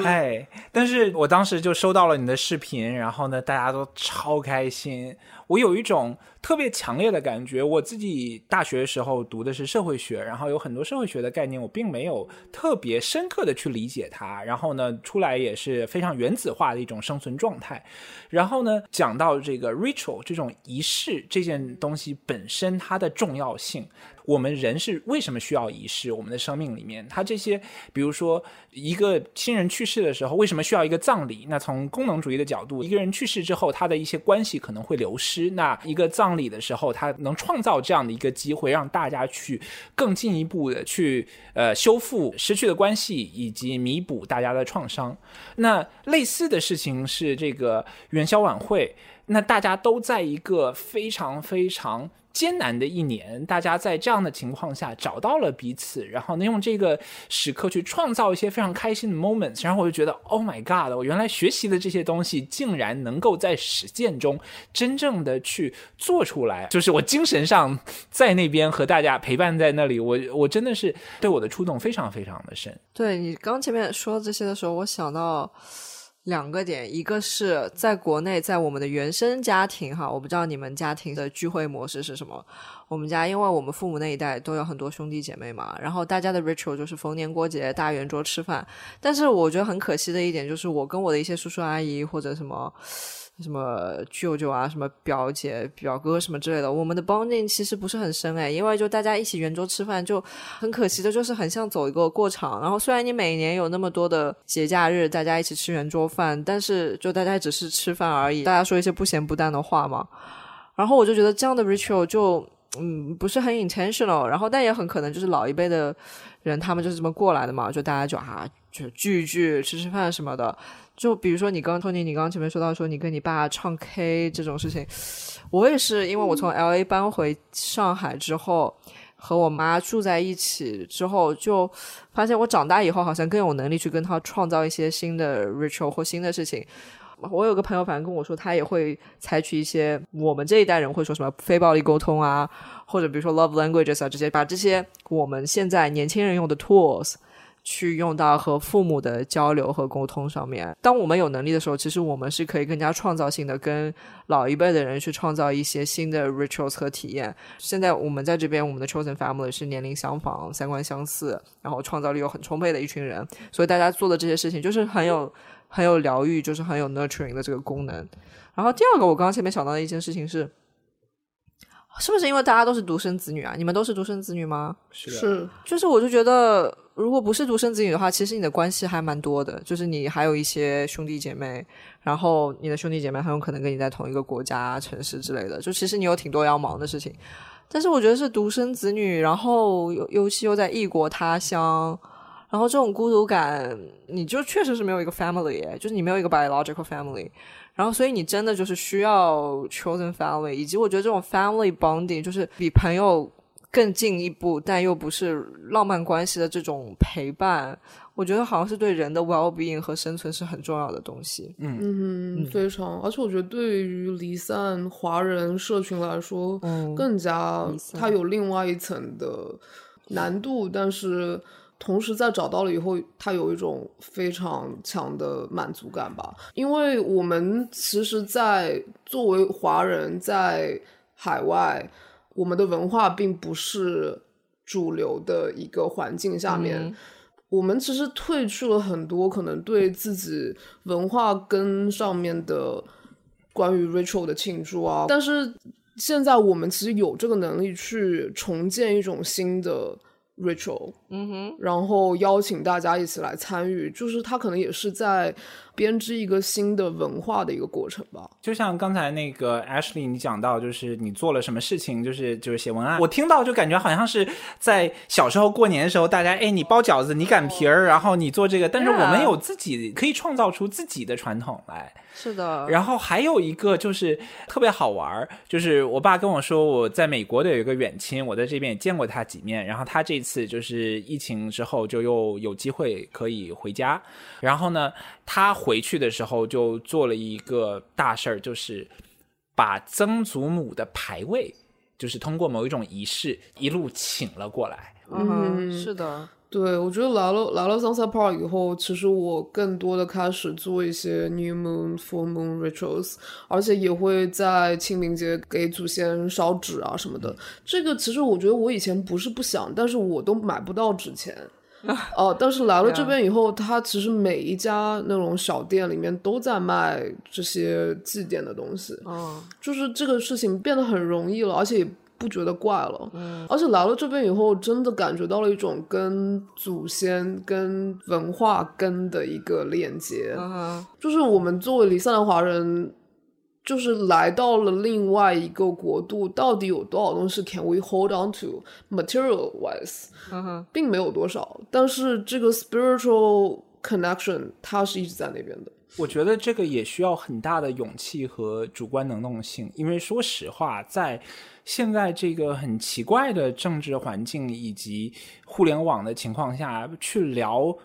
Speaker 3: 哎，但是我当时就收到了你的视频，然后呢，大家都超开心。我有一种特别强烈的感觉，我自己大学的时候读的是社会学，然后有很多社会学的概念，我并没有特别深刻的去理解它。然后呢，出来也是非常原子化的一种生存状态。然后呢，讲到这个 ritual 这种仪式这件东西本身它的重要性。我们人是为什么需要仪式？我们的生命里面，它这些，比如说一个亲人去世的时候，为什么需要一个葬礼？那从功能主义的角度，一个人去世之后，他的一些关系可能会流失。那一个葬礼的时候，他能创造这样的一个机会，让大家去更进一步的去呃修复失去的关系，以及弥补大家的创伤。那类似的事情是这个元宵晚会，那大家都在一个非常非常。艰难的一年，大家在这样的情况下找到了彼此，然后呢，用这个时刻去创造一些非常开心的 moments，然后我就觉得，Oh my God！我原来学习的这些东西，竟然能够在实践中真正的去做出来，就是我精神上在那边和大家陪伴在那里，我我真的是对我的触动非常非常的深。
Speaker 1: 对你刚前面说这些的时候，我想到。两个点，一个是在国内，在我们的原生家庭哈，我不知道你们家庭的聚会模式是什么。我们家，因为我们父母那一代都有很多兄弟姐妹嘛，然后大家的 ritual 就是逢年过节大圆桌吃饭。但是我觉得很可惜的一点就是，我跟我的一些叔叔阿姨或者什么。什么舅舅啊，什么表姐、表哥什么之类的，我们的 bonding 其实不是很深哎，因为就大家一起圆桌吃饭，就很可惜的，就是很像走一个过场。然后虽然你每年有那么多的节假日，大家一起吃圆桌饭，但是就大家只是吃饭而已，大家说一些不咸不淡的话嘛。然后我就觉得这样的 ritual 就嗯不是很 intentional，然后但也很可能就是老一辈的人他们就是这么过来的嘛，就大家就啊就聚一聚吃吃饭什么的。就比如说，你刚刚托尼，你刚刚前面说到说你跟你爸唱 K 这种事情，我也是，因为我从 L A 搬回上海之后，和我妈住在一起之后，就发现我长大以后好像更有能力去跟他创造一些新的 ritual 或新的事情。我有个朋友，反正跟我说，他也会采取一些我们这一代人会说什么非暴力沟通啊，或者比如说 love languages 啊这些，把这些我们现在年轻人用的 tools。去用到和父母的交流和沟通上面。当我们有能力的时候，其实我们是可以更加创造性的跟老一辈的人去创造一些新的 rituals 和体验。现在我们在这边，我们的 chosen family 是年龄相仿、三观相似，然后创造力又很充沛的一群人，所以大家做的这些事情就是很有很有疗愈，就是很有 nurturing 的这个功能。然后第二个，我刚刚前面想到的一件事情是。是不是因为大家都是独生子女啊？你们都是独生子女吗？
Speaker 2: 是，
Speaker 1: 就是我就觉得，如果不是独生子女的话，其实你的关系还蛮多的。就是你还有一些兄弟姐妹，然后你的兄弟姐妹很有可能跟你在同一个国家、城市之类的。就其实你有挺多要忙的事情。但是我觉得是独生子女，然后尤尤其又在异国他乡，然后这种孤独感，你就确实是没有一个 family，就是你没有一个 biological family。然后，所以你真的就是需要 chosen family，以及我觉得这种 family bonding 就是比朋友更进一步，但又不是浪漫关系的这种陪伴，我觉得好像是对人的 well being 和生存是很重要的东西。
Speaker 2: 嗯嗯，非常。而且我觉得对于离散华人社群来说，更加它有另外一层的。难度，但是同时在找到了以后，他有一种非常强的满足感吧。因为我们其实，在作为华人在海外，我们的文化并不是主流的一个环境下面。我们其实褪去了很多可能对自己文化根上面的关于 ritual 的庆祝啊，但是现在我们其实有这个能力去重建一种新的 ritual，
Speaker 1: 嗯哼，
Speaker 2: 然后邀请大家一起来参与，就是他可能也是在编织一个新的文化的一个过程吧。
Speaker 3: 就像刚才那个 Ashley 你讲到，就是你做了什么事情，就是就是写文案，我听到就感觉好像是在小时候过年的时候，大家哎你包饺子，你擀皮儿，然后你做这个，但是我们有自己可以创造出自己的传统来。
Speaker 1: 是的，
Speaker 3: 然后还有一个就是特别好玩儿，就是我爸跟我说，我在美国的有一个远亲，我在这边也见过他几面。然后他这次就是疫情之后就又有机会可以回家，然后呢，他回去的时候就做了一个大事儿，就是把曾祖母的牌位，就是通过某一种仪式一路请了过来。
Speaker 1: 嗯是的，
Speaker 2: 对，我觉得来了来了 Sunset Park 以后，其实我更多的开始做一些 New Moon、Full Moon rituals，而且也会在清明节给祖先烧纸啊什么的。这个其实我觉得我以前不是不想，但是我都买不到纸钱。哦、但是来了这边以后，他其实每一家那种小店里面都在卖这些祭奠的东西。
Speaker 1: 嗯，
Speaker 2: 就是这个事情变得很容易了，而且也不觉得怪了。嗯，而且来了这边以后，真的感觉到了一种跟祖先、跟文化根的一个链接。
Speaker 1: 嗯，
Speaker 2: 就是我们作为离散的华人，就是来到了另外一个国度，到底有多少东西 can we hold on to material wise，并没有多少，但是这个 spiritual connection 它是一直在那边的。
Speaker 3: 我觉得这个也需要很大的勇气和主观能动性，因为说实话，在现在这个很奇怪的政治环境以及互联网的情况下，去聊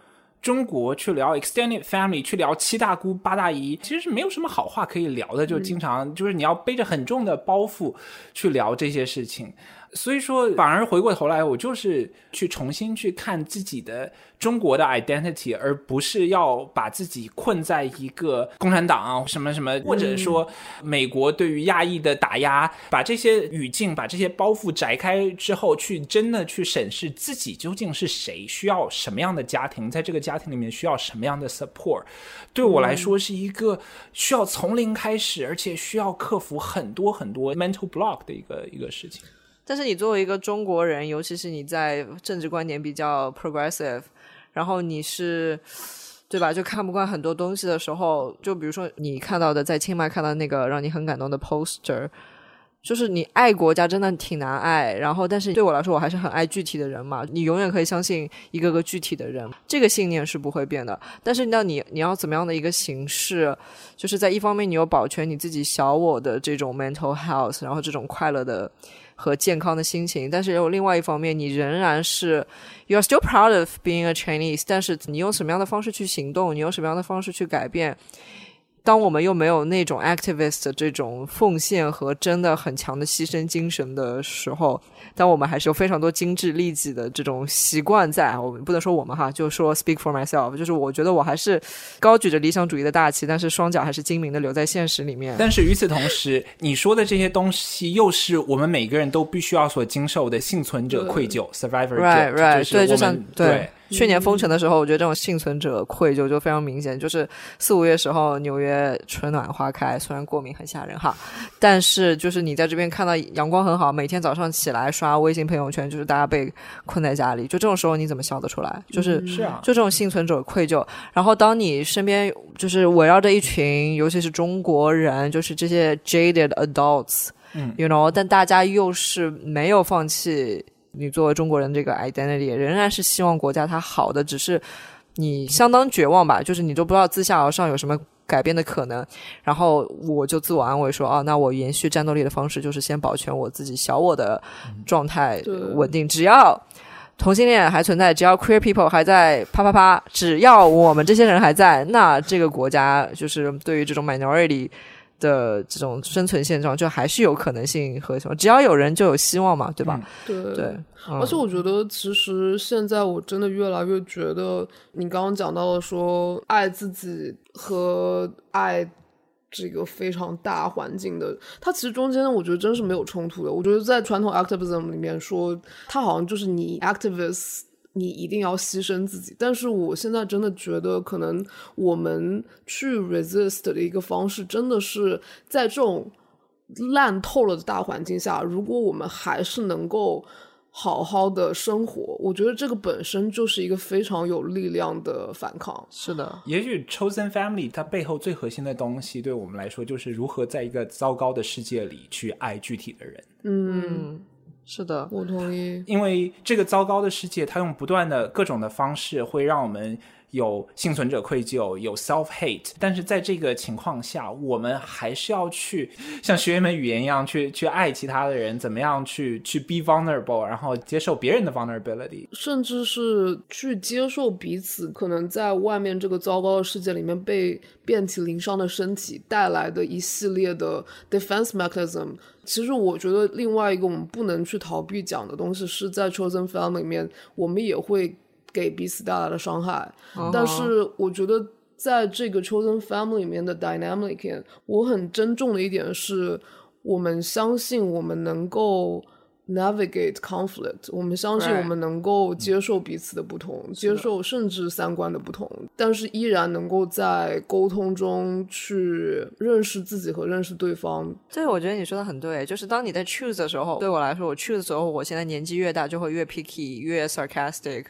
Speaker 3: 中国，去聊 extended family，去聊七大姑八大姨，其实是没有什么好话可以聊的，就经常就是你要背着很重的包袱去聊这些事情。所以说，反而回过头来，我就是去重新去看自己的中国的 identity，而不是要把自己困在一个共产党啊什么什么，或者说美国对于亚裔的打压，把这些语境、把这些包袱摘开之后，去真的去审视自己究竟是谁，需要什么样的家庭，在这个家庭里面需要什么样的 support，对我来说是一个需要从零开始，而且需要克服很多很多 mental block 的一个一个事情。
Speaker 1: 但是你作为一个中国人，尤其是你在政治观点比较 progressive，然后你是。对吧？就看不惯很多东西的时候，就比如说你看到的，在清迈看到那个让你很感动的 poster，就是你爱国家真的挺难爱。然后，但是对我来说，我还是很爱具体的人嘛。你永远可以相信一个个具体的人，这个信念是不会变的。但是，那你你要怎么样的一个形式？就是在一方面，你有保全你自己小我的这种 mental health，然后这种快乐的。和健康的心情，但是有另外一方面，你仍然是 you are still proud of being a Chinese，但是你用什么样的方式去行动，你用什么样的方式去改变？当我们又没有那种 activist 的这种奉献和真的很强的牺牲精神的时候，但我们还是有非常多精致利己的这种习惯在。我们不能说我们哈，就说 speak for myself，就是我觉得我还是高举着理想主义的大旗，但是双脚还是精明的留在现实里面。
Speaker 3: 但是与此同时，你说的这些东西，又是我们每个人都必须要所经受的幸存者愧疚 （survivor
Speaker 1: right right）。
Speaker 3: 就是
Speaker 1: 对，就像
Speaker 3: 我们
Speaker 1: 对。去年封城的时候，我觉得这种幸存者愧疚就非常明显。就是四五月时候，纽约春暖花开，虽然过敏很吓人哈，但是就是你在这边看到阳光很好，每天早上起来刷微信朋友圈，就是大家被困在家里，就这种时候你怎么笑得出来？就是
Speaker 3: 是啊，
Speaker 1: 就这种幸存者愧疚。然后当你身边就是围绕着一群，尤其是中国人，就是这些 jaded adults，
Speaker 3: 嗯
Speaker 1: ，you know，但大家又是没有放弃。你作为中国人这个 identity 仍然是希望国家它好的，只是你相当绝望吧，就是你都不知道自下而上有什么改变的可能。然后我就自我安慰说，啊，那我延续战斗力的方式就是先保全我自己小我的状态稳定，只要。同性恋还存在，只要 queer people 还在啪啪啪，只要我们这些人还在，那这个国家就是对于这种 minority 的这种生存现状，就还是有可能性和什么，只要有人就有希望嘛，对吧？
Speaker 2: 对而且我觉得，其实现在我真的越来越觉得，你刚刚讲到的说爱自己和爱这个非常大环境的，它其实中间我觉得真是没有冲突的。我觉得在传统 activism 里面说，它好像就是你 activist。你一定要牺牲自己，但是我现在真的觉得，可能我们去 resist 的一个方式，真的是在这种烂透了的大环境下，如果我们还是能够好好的生活，我觉得这个本身就是一个非常有力量的反抗。
Speaker 1: 是的，
Speaker 3: 也许 chosen family 它背后最核心的东西，对我们来说就是如何在一个糟糕的世界里去爱具体的人。
Speaker 2: 嗯，
Speaker 1: 是的，
Speaker 2: 我同意。
Speaker 3: 因为这个糟糕的世界，它用不断的各种的方式，会让我们有幸存者愧疚，有 self hate。但是在这个情况下，我们还是要去像学一门语言一样，去去爱其他的人，怎么样去去 be vulnerable，然后接受别人的 vulnerability。
Speaker 2: 甚至是去接受彼此可能在外面这个糟糕的世界里面被遍体鳞伤的身体带来的一系列的 defense mechanism。其实我觉得另外一个我们不能去逃避讲的东西，是在 chosen family 里面，我们也会给彼此带来的伤害。但是我觉得在这个 chosen family 里面的 dynamic，我很珍重的一点是，我们相信我们能够 navigate conflict，我们相信我们能够接受彼此的不同，接受甚至三观的不同，但是依然能够在沟通中去认识自己和认识对方。
Speaker 1: 对，我觉得你说的很对，就是当你在 choose 的时候，对我来说，我 choose 的时候，我现在年纪越大，就会越 picky，越 sarcastic，、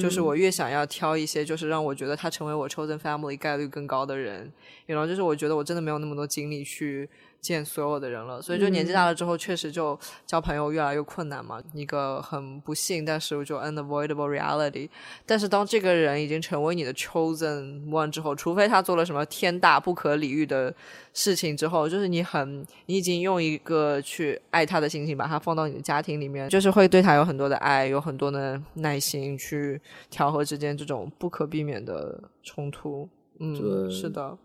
Speaker 1: 就是我越想要挑一些，就是让我觉得他成为我 chosen family 概率更高的人，然后就是我觉得我真的没有那么多精力去见所有的人了，所以就年纪大了之后，确实就交朋友越来越困难嘛，一个很不幸，但是就 unavoidable reality。但是当这个人已经成为你的 chosen one 之后，除非他做了什么天大不可理喻的事情之后，就是你很，你已经用一个去爱他的心情把他放到你的家庭里面，就是会对他有很多的爱，有很多的耐心去调和之间这种不可避免的冲突。嗯，是的，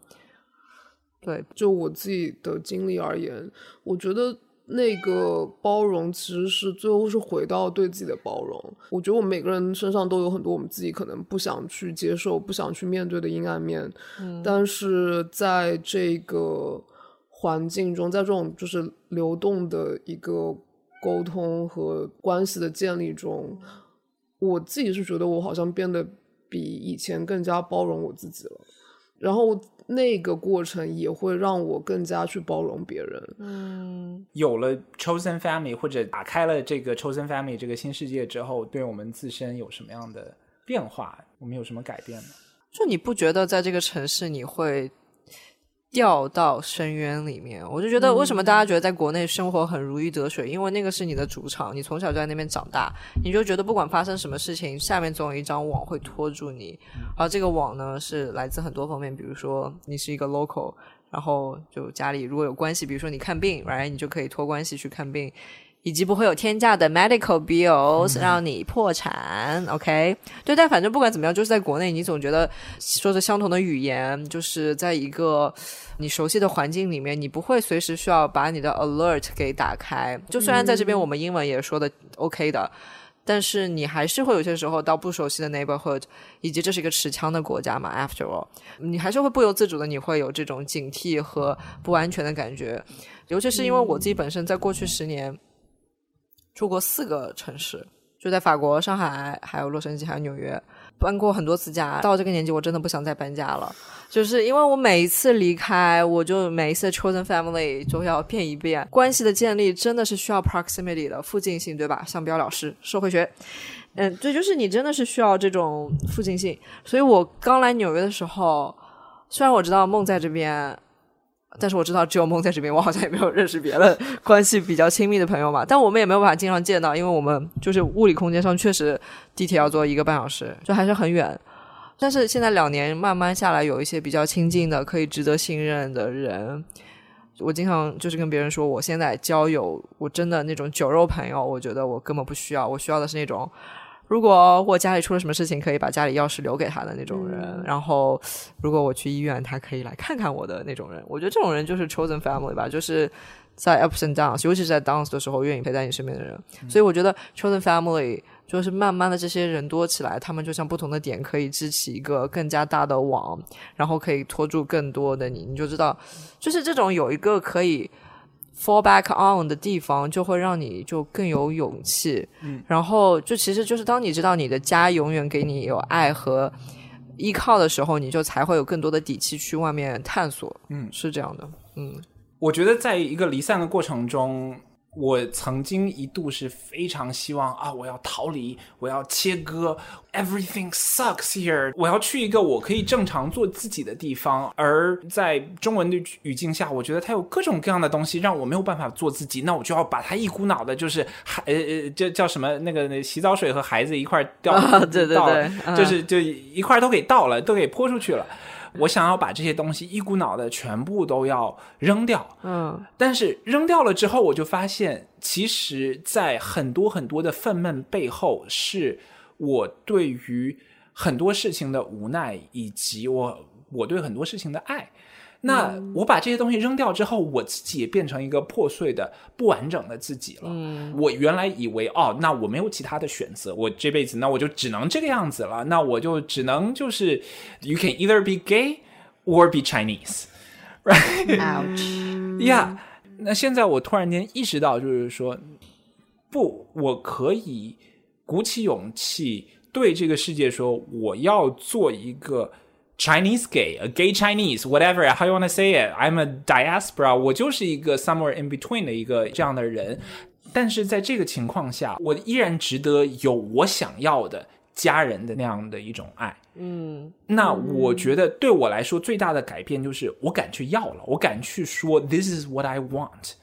Speaker 1: 对，
Speaker 2: 就我自己的经历而言，我觉得那个包容其实是最后是回到对自己的包容。我觉得我们每个人身上都有很多我们自己可能不想去接受、不想去面对的阴暗面，但是在这个环境中，在这种就是流动的一个沟通和关系的建立中，我自己是觉得我好像变得比以前更加包容我自己了。然后那个过程也会让我更加去包容别人。
Speaker 3: 嗯有了 chosen family 或者打开了这个 chosen family 这个新世界之后，对我们自身有什么样的变化？我们有什么改变呢？
Speaker 1: 就你不觉得在这个城市你会掉到深渊里面？我就觉得为什么大家觉得在国内生活很如鱼得水，因为那个是你的主场，你从小就在那边长大，你就觉得不管发生什么事情，下面总有一张网会拖住你。而这个网呢，是来自很多方面，比如说你是一个 local，然后就家里如果有关系，比如说你看病，right，你就可以托关系去看病。以及不会有天价的 medical bills 让你破产，OK？对，但反正不管怎么样，就是在国内，你总觉得说着相同的语言，就是在一个你熟悉的环境里面，你不会随时需要把你的 alert 给打开。就虽然在这边我们英文也说的 OK 的，但是你还是会有些时候到不熟悉的 neighborhood，以及这是一个持枪的国家嘛，after all，你还是会不由自主的，你会有这种警惕和不安全的感觉。尤其是因为我自己本身在过去十年。住过四个城市，就在法国、上海、还有洛杉矶、还有纽约，搬过很多次家。到这个年纪，我真的不想再搬家了，就是因为我每一次离开，我就每一次 chosen family 就要变一变。关系的建立真的是需要 proximity 的附近性，对吧？商标老师，社会学，嗯，对，就是你真的是需要这种附近性。所以我刚来纽约的时候，虽然我知道梦在这边。但是我知道只有梦在这边，我好像也没有认识别的关系比较亲密的朋友嘛。但我们也没有办法经常见到，因为我们就是物理空间上确实地铁要坐一个半小时，就还是很远。但是现在两年慢慢下来，有一些比较亲近的、可以值得信任的人，我经常就是跟别人说，我现在交友，我真的那种酒肉朋友，我觉得我根本不需要，我需要的是那种如果我家里出了什么事情，可以把家里钥匙留给他的那种人。然后，如果我去医院，他可以来看看我的那种人。我觉得这种人就是 chosen family 吧，就是在 ups and downs，尤其是在 downs 的时候，愿意陪在你身边的人。所以我觉得 chosen family 就是慢慢的这些人多起来，他们就像不同的点，可以支起一个更加大的网，然后可以拖住更多的你。你就知道，就是这种有一个可以。Fall back on 的地方，就会让你就更有勇气。嗯，然后就其实就是当你知道你的家永远给你有爱和依靠的时候，你就才会有更多的底气去外面探索。嗯，是这样的。嗯，
Speaker 3: 我觉得在一个离散的过程中。我曾经一度是非常希望啊，我要逃离，我要切割，everything sucks here，我要去一个我可以正常做自己的地方。而在中文的语境下，我觉得它有各种各样的东西让我没有办法做自己，那我就要把它一股脑的，就是孩呃呃，这叫什么那个洗澡水和孩子一块掉，
Speaker 1: 对对对，
Speaker 3: 就是就一块都给倒了，都给泼出去了。我想要把这些东西一股脑的全部都要扔掉，
Speaker 1: 嗯，
Speaker 3: 但是扔掉了之后，我就发现，其实，在很多很多的愤懑背后，是我对于很多事情的无奈，以及我我对很多事情的爱。那我把这些东西扔掉之后，我自己也变成一个破碎的、不完整的自己了。我原来以为哦，那我没有其他的选择，我这辈子那我就只能这个样子了，那我就只能就是，you can either be gay or be Chinese，right？Ouch，yeah。那现在我突然间意识到，就是说，不，我可以鼓起勇气对这个世界说，我要做一个。Chinese gay, a gay Chinese, whatever, how you wanna say it. I'm a diaspora. 我就是一个 somewhere in between 的一个这样的人。但是在这个情况下，我依然值得有我想要的家人的那样的一种爱。
Speaker 1: 嗯，
Speaker 3: 那我觉得对我来说最大的改变就是我敢去要了，我敢去说 This is what I want。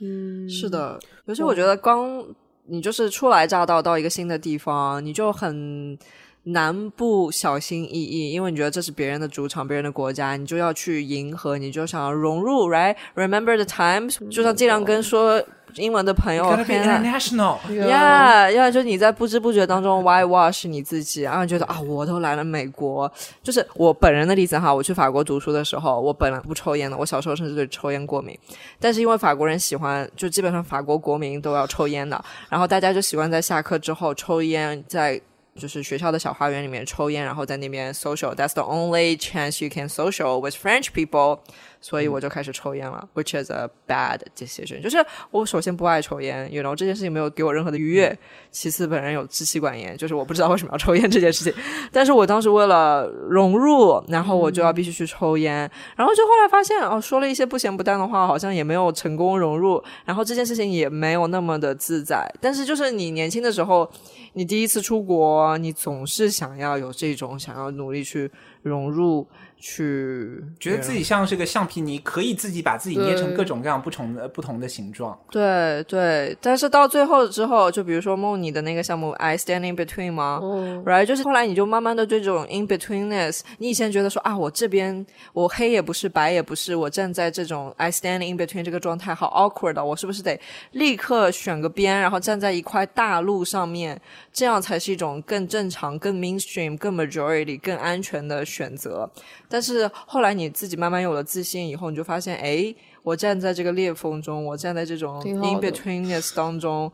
Speaker 1: 嗯，是的。尤其我觉得刚你就是初来乍到到一个新的地方，你就很。难不小心翼翼，因为你觉得这是别人的主场，别人的国家，你就要去迎合，你就想要融入，right？Remember the times，就像尽量跟说英文的朋友
Speaker 3: ，international，yeah，
Speaker 1: 要就你在不知不觉当中 why wash 你自己，然后觉得啊，我都来了美国，就是我本人的例子哈，我去法国读书的时候，我本来不抽烟的，我小时候甚至对抽烟过敏，但是因为法国人喜欢，就基本上法国国民都要抽烟的，然后大家就习惯在下课之后抽烟，在。就是学校的小花园里面抽烟，然后在那边 social。That's the only chance you can social with French people。 所以我就开始抽烟了，which is a bad decision。就是我首先不爱抽烟，you know 这件事情没有给我任何的愉悦。其次，本人有支气管炎，就是我不知道为什么要抽烟这件事情。但是我当时为了融入，然后我就要必须去抽烟。然后就后来发现，哦，说了一些不咸不淡的话，好像也没有成功融入。然后这件事情也没有那么的自在。但是就是你年轻的时候。你第一次出国，你总是想要有这种想要努力去融入。去
Speaker 3: 觉得自己像是个橡皮泥，可以自己把自己捏成各种各样不同的不同的形状。
Speaker 1: 对对，但是到最后之后，就比如说梦你的那个项目，I stand in between 吗？Right，就是后来你就慢慢的对这种 in betweenness，你以前觉得说啊，我这边我黑也不是，白也不是，我站在这种 I stand in between 这个状态好 awkward，我是不是得立刻选个边，然后站在一块大陆上面，这样才是一种更正常、更 mainstream、更 majority、更安全的选择。但是后来你自己慢慢有了自信以后，你就发现，哎，我站在这个裂缝中，我站在这种 in betweenness 当中，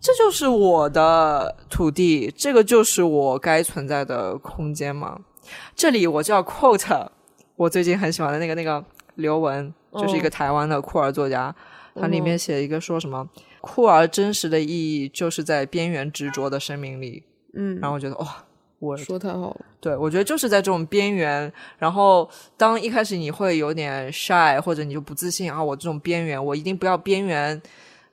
Speaker 1: 这就是我的土地，这个就是我该存在的空间嘛。这里我就要 quote 我最近很喜欢的那个那个刘文，就是一个台湾的酷儿作家，他里面写一个说什么酷儿真实的意义就是在边缘执着的生命力。
Speaker 2: 嗯，
Speaker 1: 然后我觉得哇。我
Speaker 2: 说太好了，
Speaker 1: 对我觉得就是在这种边缘，然后当一开始你会有点 shy，或者你就不自信啊，我这种边缘，我一定不要边缘，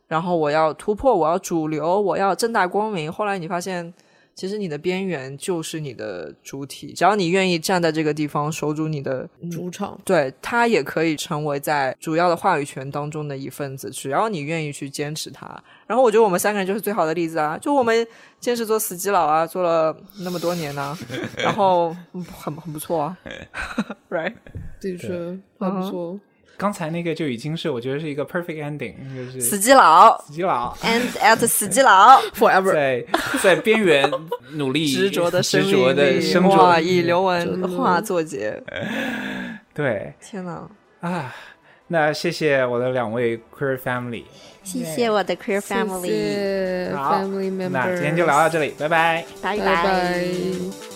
Speaker 1: 然后我要突破，我要主流，我要正大光明。后来你发现。其实你的边缘就是你的主体，只要你愿意站在这个地方守住你的
Speaker 2: 主场，
Speaker 1: 对他也可以成为在主要的话语权当中的一份子。只要你愿意去坚持它，然后我觉得我们三个人就是最好的例子啊！就我们坚持做死基佬啊，做了那么多年呢，然后很很不错啊，right？
Speaker 2: 的确还不错。
Speaker 3: 刚才那个就已经是我觉得是一个 perfect ending，就是
Speaker 1: 死基佬。
Speaker 3: 死基佬
Speaker 1: ，and at 死基佬
Speaker 2: ，forever。
Speaker 3: 在在边缘努力
Speaker 1: 执着的生
Speaker 3: 执着的生
Speaker 1: 哇，
Speaker 3: 着，
Speaker 1: 以刘
Speaker 2: 真的。
Speaker 1: 雯画作结，
Speaker 3: 对。
Speaker 1: 天哪！
Speaker 3: 啊。那谢谢我的两位 queer family，
Speaker 1: 谢谢我的 queer
Speaker 2: 谢谢
Speaker 3: 好
Speaker 2: family members，
Speaker 3: 那今天就聊到这里，拜。拜。
Speaker 1: 拜。
Speaker 2: 拜拜